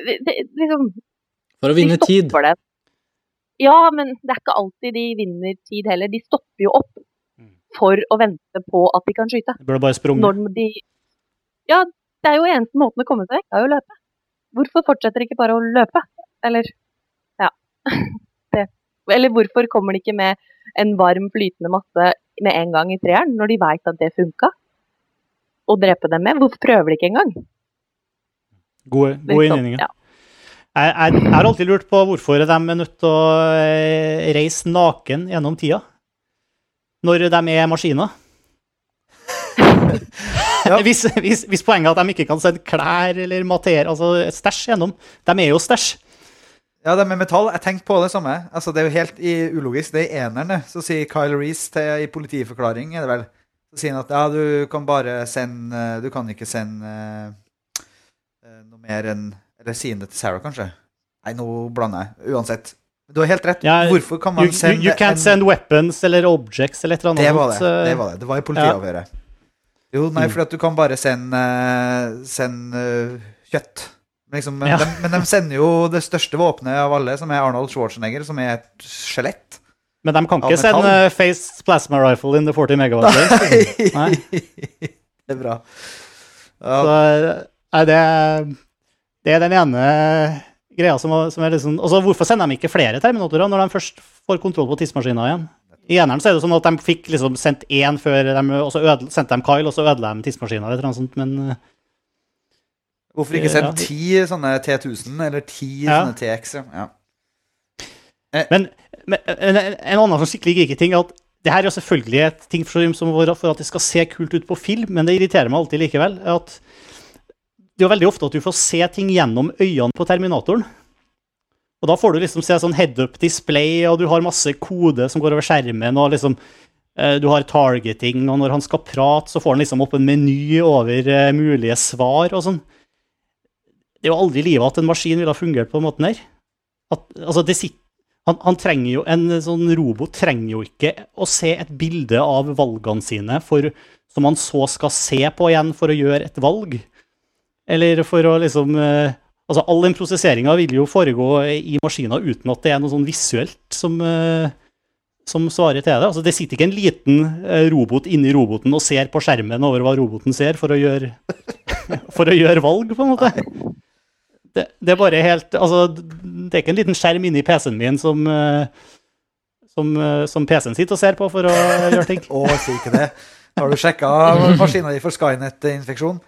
S3: Det, det, liksom,
S5: For å vinne
S3: de
S5: tid.
S3: det. Ja, men det er ikke alltid de vinner tid heller. De stopper jo opp
S2: Mm.
S3: for å vente på at de kan skyte.
S2: det burde bare sprunget.
S3: Når de Ja, det er jo eneste måten å komme seg vekk, det er jo å løpe. Hvorfor fortsetter de ikke bare å løpe? Eller Ja. Det. Eller hvorfor kommer de ikke med en varm, flytende masse med en gang i treeren, når de veit at det funka? Å drepe dem med? Hvorfor prøver de ikke engang?
S2: Gode, gode
S3: Liksom,
S2: innvendinger.
S3: ja.
S2: Jeg, jeg, jeg har alltid lurt på hvorfor de er nødt til å eh, reise naken gjennom tida. Når de er maskiner.
S6: Ja.
S2: hvis, hvis, hvis poenget er at de ikke kan sende klær eller materie, altså stæsj gjennom. De er jo stæsj.
S6: Ja, det med metall. Jeg tenkte på det samme. Altså, det er jo helt i ulogisk. Det er i eneren, det. Så sier Kyle Reese til, i politiforklaring, er det vel, så sier han at ja, du kan bare sende Du kan ikke sende uh, noe mer enn Eller sier han det til Sarah, kanskje? Nei, nå blander jeg. Uansett. Du har helt rett.
S2: Ja,
S6: Hvorfor kan
S2: You,
S6: man sende
S2: you, you can't
S6: en
S2: send weapons eller objects eller et eller annet.
S6: Det var det.
S2: eh,
S6: Det var det. Det var i politiavhøret. Jo, nei,
S2: Mm.
S6: fordi at du kan bare sende, sende øh, kjøtt. Liksom, men,
S2: Ja.
S6: de, men de sender jo det største våpenet av alle, som er Arnold Schwarzenegger, som er et skjelett.
S2: Men de kan ikke sende eh, face plasma rifle in the 40 megawatt. Nei.
S6: det er bra. Ja,
S2: Så, nei, det, det er den ene greia som, som er liksom Og hvorfor sender de ikke flere terminatorer når de først får kontroll på tidsmaskina igjen? I eneren så er det sånn at de fikk liksom sendt én før de, og så ødel, sendte de Kyle, og så ødela de tidsmaskina eller noe sånt, men eh,
S6: hvorfor ikke sende ti sånne T1000, eller ti
S2: Ja.
S6: sånne TX? Ja.
S2: Men, men en, en annen sånn skikkelig ting er at det her er selvfølgelig et ting for, som for, at det skal se kult ut på film, men det irriterer meg alltid likevel. at Det er jo veldig ofte at du får se ting gjennom øynene på Terminatoren. Og da får du liksom se sånn head-up display, og du har masse kode som går over skjermen, og liksom eh, du har targeting, og når han skal prate, så får han liksom opp en meny over eh, mulige svar og sånn. Det er jo aldri i livet at en maskin ville ha fungert på den måten her. At, altså, sitter han, han trenger jo, En sånn robot trenger jo ikke å se et bilde av valgene sine for, som han så skal se på igjen for å gjøre et valg. Eller for å liksom eh, Altså, all den prosesseringa vil jo foregå i maskiner uten at det er noe sånn visuelt som, eh, som svarer til det. Altså, det sitter ikke en liten eh, robot inni roboten og ser på skjermen over hva roboten ser, for å gjøre, for å gjøre valg, på en måte. Det, det er bare helt Altså, det er ikke en liten skjerm inni PC-en min som, eh, som, eh, som PC-en sitter og ser på for å gjøre ting.
S6: Å, si ikke det. Har du sjekka maskina di for Skynet-infeksjon?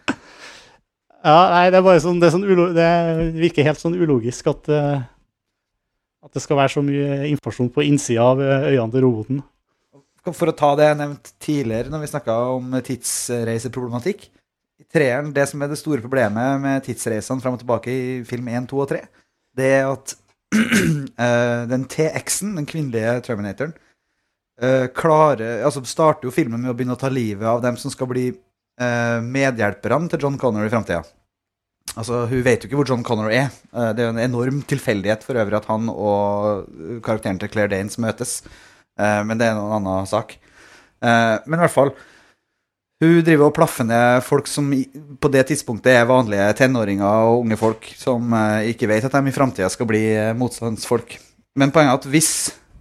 S2: Ja, nei, det er bare sånn, det, sånn ulo, det virker helt sånn ulogisk at, eh, at det skal være så mye informasjon på innsida av øynene til roboten.
S6: For å ta det jeg nevnte tidligere når vi snakka om tidsreiseproblematikk. I treeren, Det som er det store problemet med tidsreisene fram og tilbake i film 1, 2 og 3, det er at eh, den TX-en, den kvinnelige Terminatoren, eh, klarer Altså starter jo filmen med å begynne å ta livet av dem som skal bli eh, medhjelperne til John Connor i framtida. Altså, hun vet jo ikke hvor John Connor er. Det er jo en enorm tilfeldighet for øvrig at han og karakteren til Claire Danes møtes. Men det er en annen sak. Men i hvert fall Hun driver og plaffer ned folk som på det tidspunktet er vanlige tenåringer og unge folk, som eh, ikke vet at de i framtida skal bli eh, motstandsfolk. Men poenget er at hvis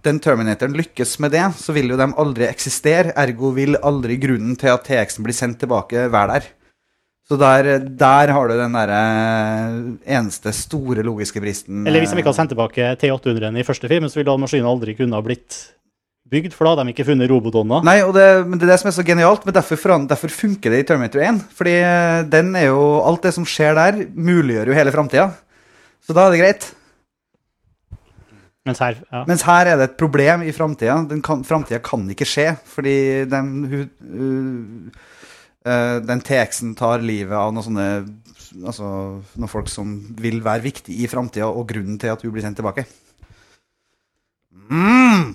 S6: den Terminatoren lykkes med det, så vil jo de aldri eksistere. Ergo vil aldri grunnen til at TX-en blir sendt tilbake, være der. Så der, der har du den derre eneste store logiske bristen.
S2: Eller hvis de ikke hadde sendt tilbake T800-en i første film, så ville maskinen aldri kunne ha blitt bygd, for da hadde de ikke funnet robotånda.
S6: Nei, og det, men det er det som er så genialt, men derfor, foran- derfor funker det i Terminator 1. Fordi eh, den er jo Alt det som skjer der, muliggjør jo hele framtida. Så da er det greit.
S2: Mens her, ja.
S6: Mens her er det et problem i framtida. Framtida kan ikke skje, fordi den, uh, uh, den TX-en tar livet av noen sånne Altså noen folk som vil være viktige i framtida, og grunnen til at hun blir sendt tilbake. Mm.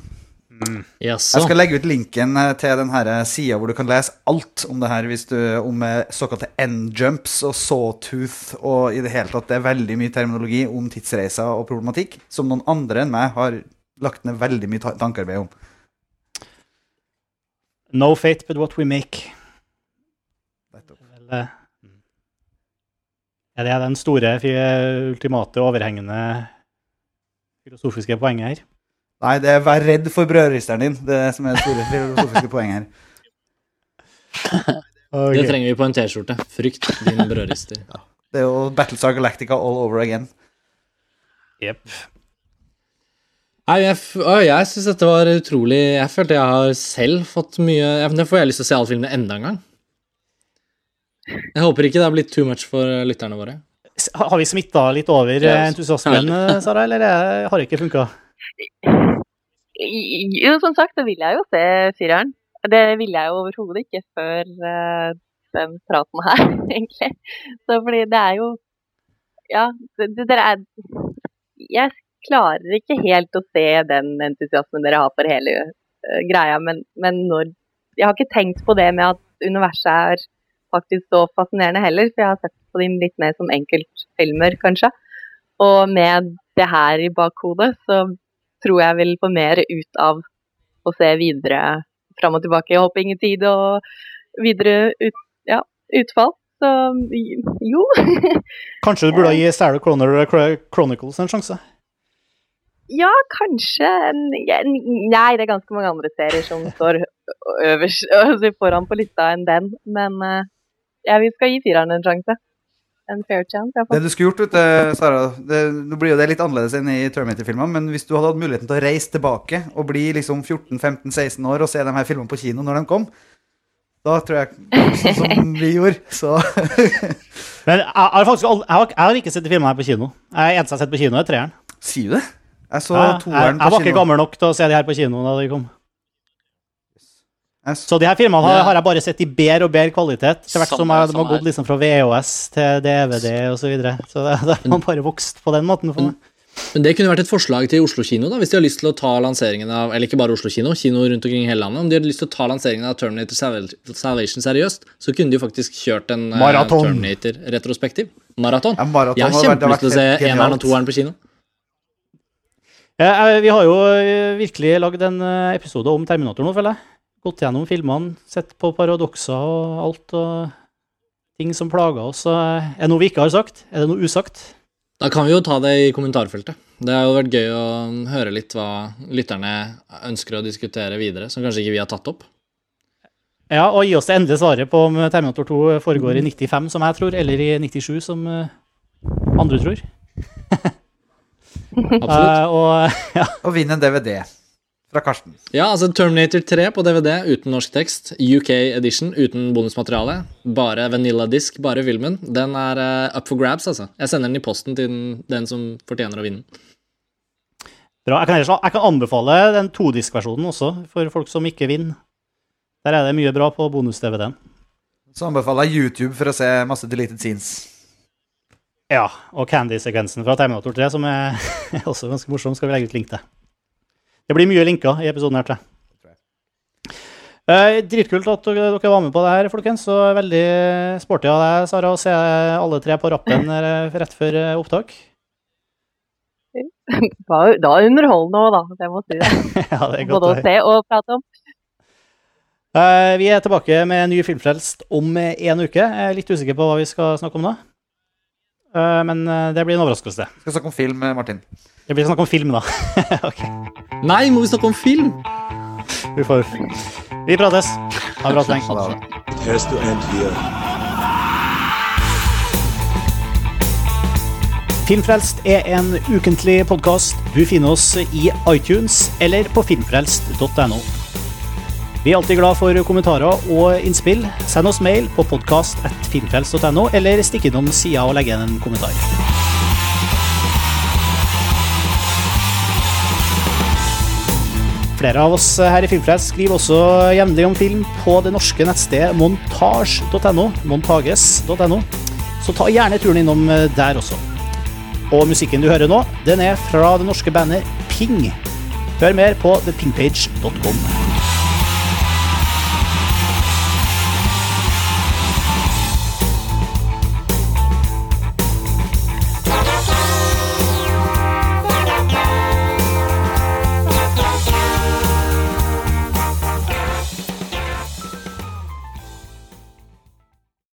S5: Jaså.
S6: Jeg skal legge ut linken eh, til den sida hvor du kan lese alt om det her, hvis du, om eh, såkalte N-jumps og sawtooth og i det hele tatt. Det er veldig mye terminologi om tidsreiser og problematikk som noen andre enn meg har lagt ned veldig mye ta- tankearbeid om.
S2: No fate but what we make. Eh, Er det den store, ultimate, overhengende filosofiske poenget her?
S6: Nei, det er 'vær redd for brødristeren din', det er det som er det store filosofiske poenget her.
S5: Det trenger vi på en T-skjorte. Frykt din brødrister.
S6: Det er jo Battlestar Galactica all over again.
S2: Jepp.
S5: Nei, jeg, jeg syns dette var utrolig Jeg følte jeg har selv fått mye Nå får jeg lyst til å se alle filmene enda en gang. Jeg håper ikke det har blitt too much for eh, lytterne våre.
S2: Har vi smitta litt over
S4: Ja,
S2: eh, entusiasmen, Sara, eller er- har det ikke funka?
S3: Jo, som sagt, så vil jeg jo se fireren. Det ville jeg jo overhodet ikke før uh, den praten her, egentlig. Så fordi det er jo Ja, det, det er Jeg klarer ikke helt å se den entusiasmen dere har for hele uh, greia, men, men når Jeg har ikke tenkt på det med at universet er faktisk så fascinerende heller, for jeg har sett på dem litt mer som enkeltfilmer, kanskje. Og med det her i bakhodet, så tror jeg vil få mer ut av å se videre fram og tilbake. Jeg håper ingen tid og videre ut, ja, utfall. Så jo.
S2: Kanskje du burde gi Sarah Croner Chronicles en sjanse?
S3: Ja, kanskje. Nei, det er ganske mange andre serier som står øverst altså foran på lista enn den. Men eh, ja, vi skal gi fireren en sjanse. En fair chance,
S6: Det du skulle gjort, vet du, Sara det, Nå blir jo det litt annerledes enn i Terminator-filmene, men hvis du hadde hatt muligheten til å reise tilbake og bli liksom 14-15-16 år og se de her filmene på kino når de kom, da tror jeg Sånn som vi gjorde, så
S2: Men jeg har faktisk aldri, jeg har, jeg har ikke sett filmen her på kino. Jeg eneste jeg har sett på kino, er treeren.
S6: Sier du det? Jeg så
S2: toeren på
S6: kino.
S2: jeg var ikke gammel nok til å se de her på kino da de kom.
S6: Så,
S2: de her filmene har, har jeg bare sett i bedre og bedre kvalitet. Til hvert som jeg, de har gått liksom fra VHS til DVD og så videre. Så det, det har man bare vokst på den måten for meg.
S5: Men det kunne vært et forslag til Oslo kino, da, hvis de har lyst til å ta lanseringen av Eller ikke bare Oslo kino, kino rundt omkring i hele landet. Om de hadde lyst til å ta lanseringen av Terminator Salvation seriøst, så kunne de jo faktisk kjørt en
S6: Marathon.
S5: Terminator-retrospektiv. Maraton.
S6: Ja, maraton
S5: Jeg har kjempelyst til å se eneren og toeren på kino.
S2: Eh, eh, Vi har jo eh, virkelig lagd en eh, episode om Terminator nå, føler jeg. Gått gjennom filmene, sett på paradokser og alt og ting som plager oss. Eh, Er det noe vi ikke har sagt? Er det noe usagt?
S5: Da kan vi jo ta det i kommentarfeltet. Det har jo vært gøy å høre litt hva lytterne ønsker å diskutere videre, som kanskje ikke vi har tatt opp.
S2: Ja, og gi oss det endelige svaret på om Terminator 2 foregår i 95, som jeg tror, eller i 97, som eh, andre tror.
S5: Absolutt.
S2: Uh, og ja,
S6: og vinne en DVD fra Karsten.
S5: Ja, altså Terminator 3 på DVD uten norsk tekst. UK edition uten bonusmateriale. Bare vanilla disk, bare filmen. Den er uh, up for grabs, altså. Jeg sender den i posten til den, den som fortjener å vinne.
S2: Bra. Jeg kan, jeg kan anbefale den todisk-versjonen også, for folk som ikke vinner. Der er det mye bra på bonus-DVD-en.
S6: Så anbefaler jeg YouTube for å se masse deleted scenes.
S2: Ja, og Candy-sekvensen fra Terminator 3, som er også ganske morsom, skal vi legge ut link til. Det blir mye linker i episoden her, tror jeg. Uh, dritkult at dere, dere var med på det her, folkens. Så veldig sporty av deg, Sara, å se alle tre på rappen eh, rett før eh, opptak.
S3: Da, var underholdende òg, da. Det må si. det.
S2: ja, det er godt
S3: Både
S2: å
S3: se og prate om.
S2: Uh, vi er tilbake med en ny Filmfrelst om en uke. Jeg er litt usikker på hva vi skal snakke om da. Eh, men eh, det blir en overraskelse.
S6: Skal snakke om film, eh, Martin.
S2: Det blir snakk om film, da. okay.
S5: Nei, må vi snakke om film?
S2: vi får Vi prates. Ha det bra
S8: to.
S2: Filmfrelst er en ukentlig podkast. Du finner oss i iTunes eller på filmfrelst.no. Vi er alltid glad for kommentarer og innspill. Send oss mail på podkast.filmfrelst.no, eller stikk innom sida og legg igjen en kommentar. Flere av oss her i Filmfrelst skriver også jevnlig om film på det norske nettstedet montage.no. montages.no. Så ta gjerne turen innom eh, der også. Og musikken du hører nå, den er fra det norske bandet Ping. Hør mer på thepingpage.com.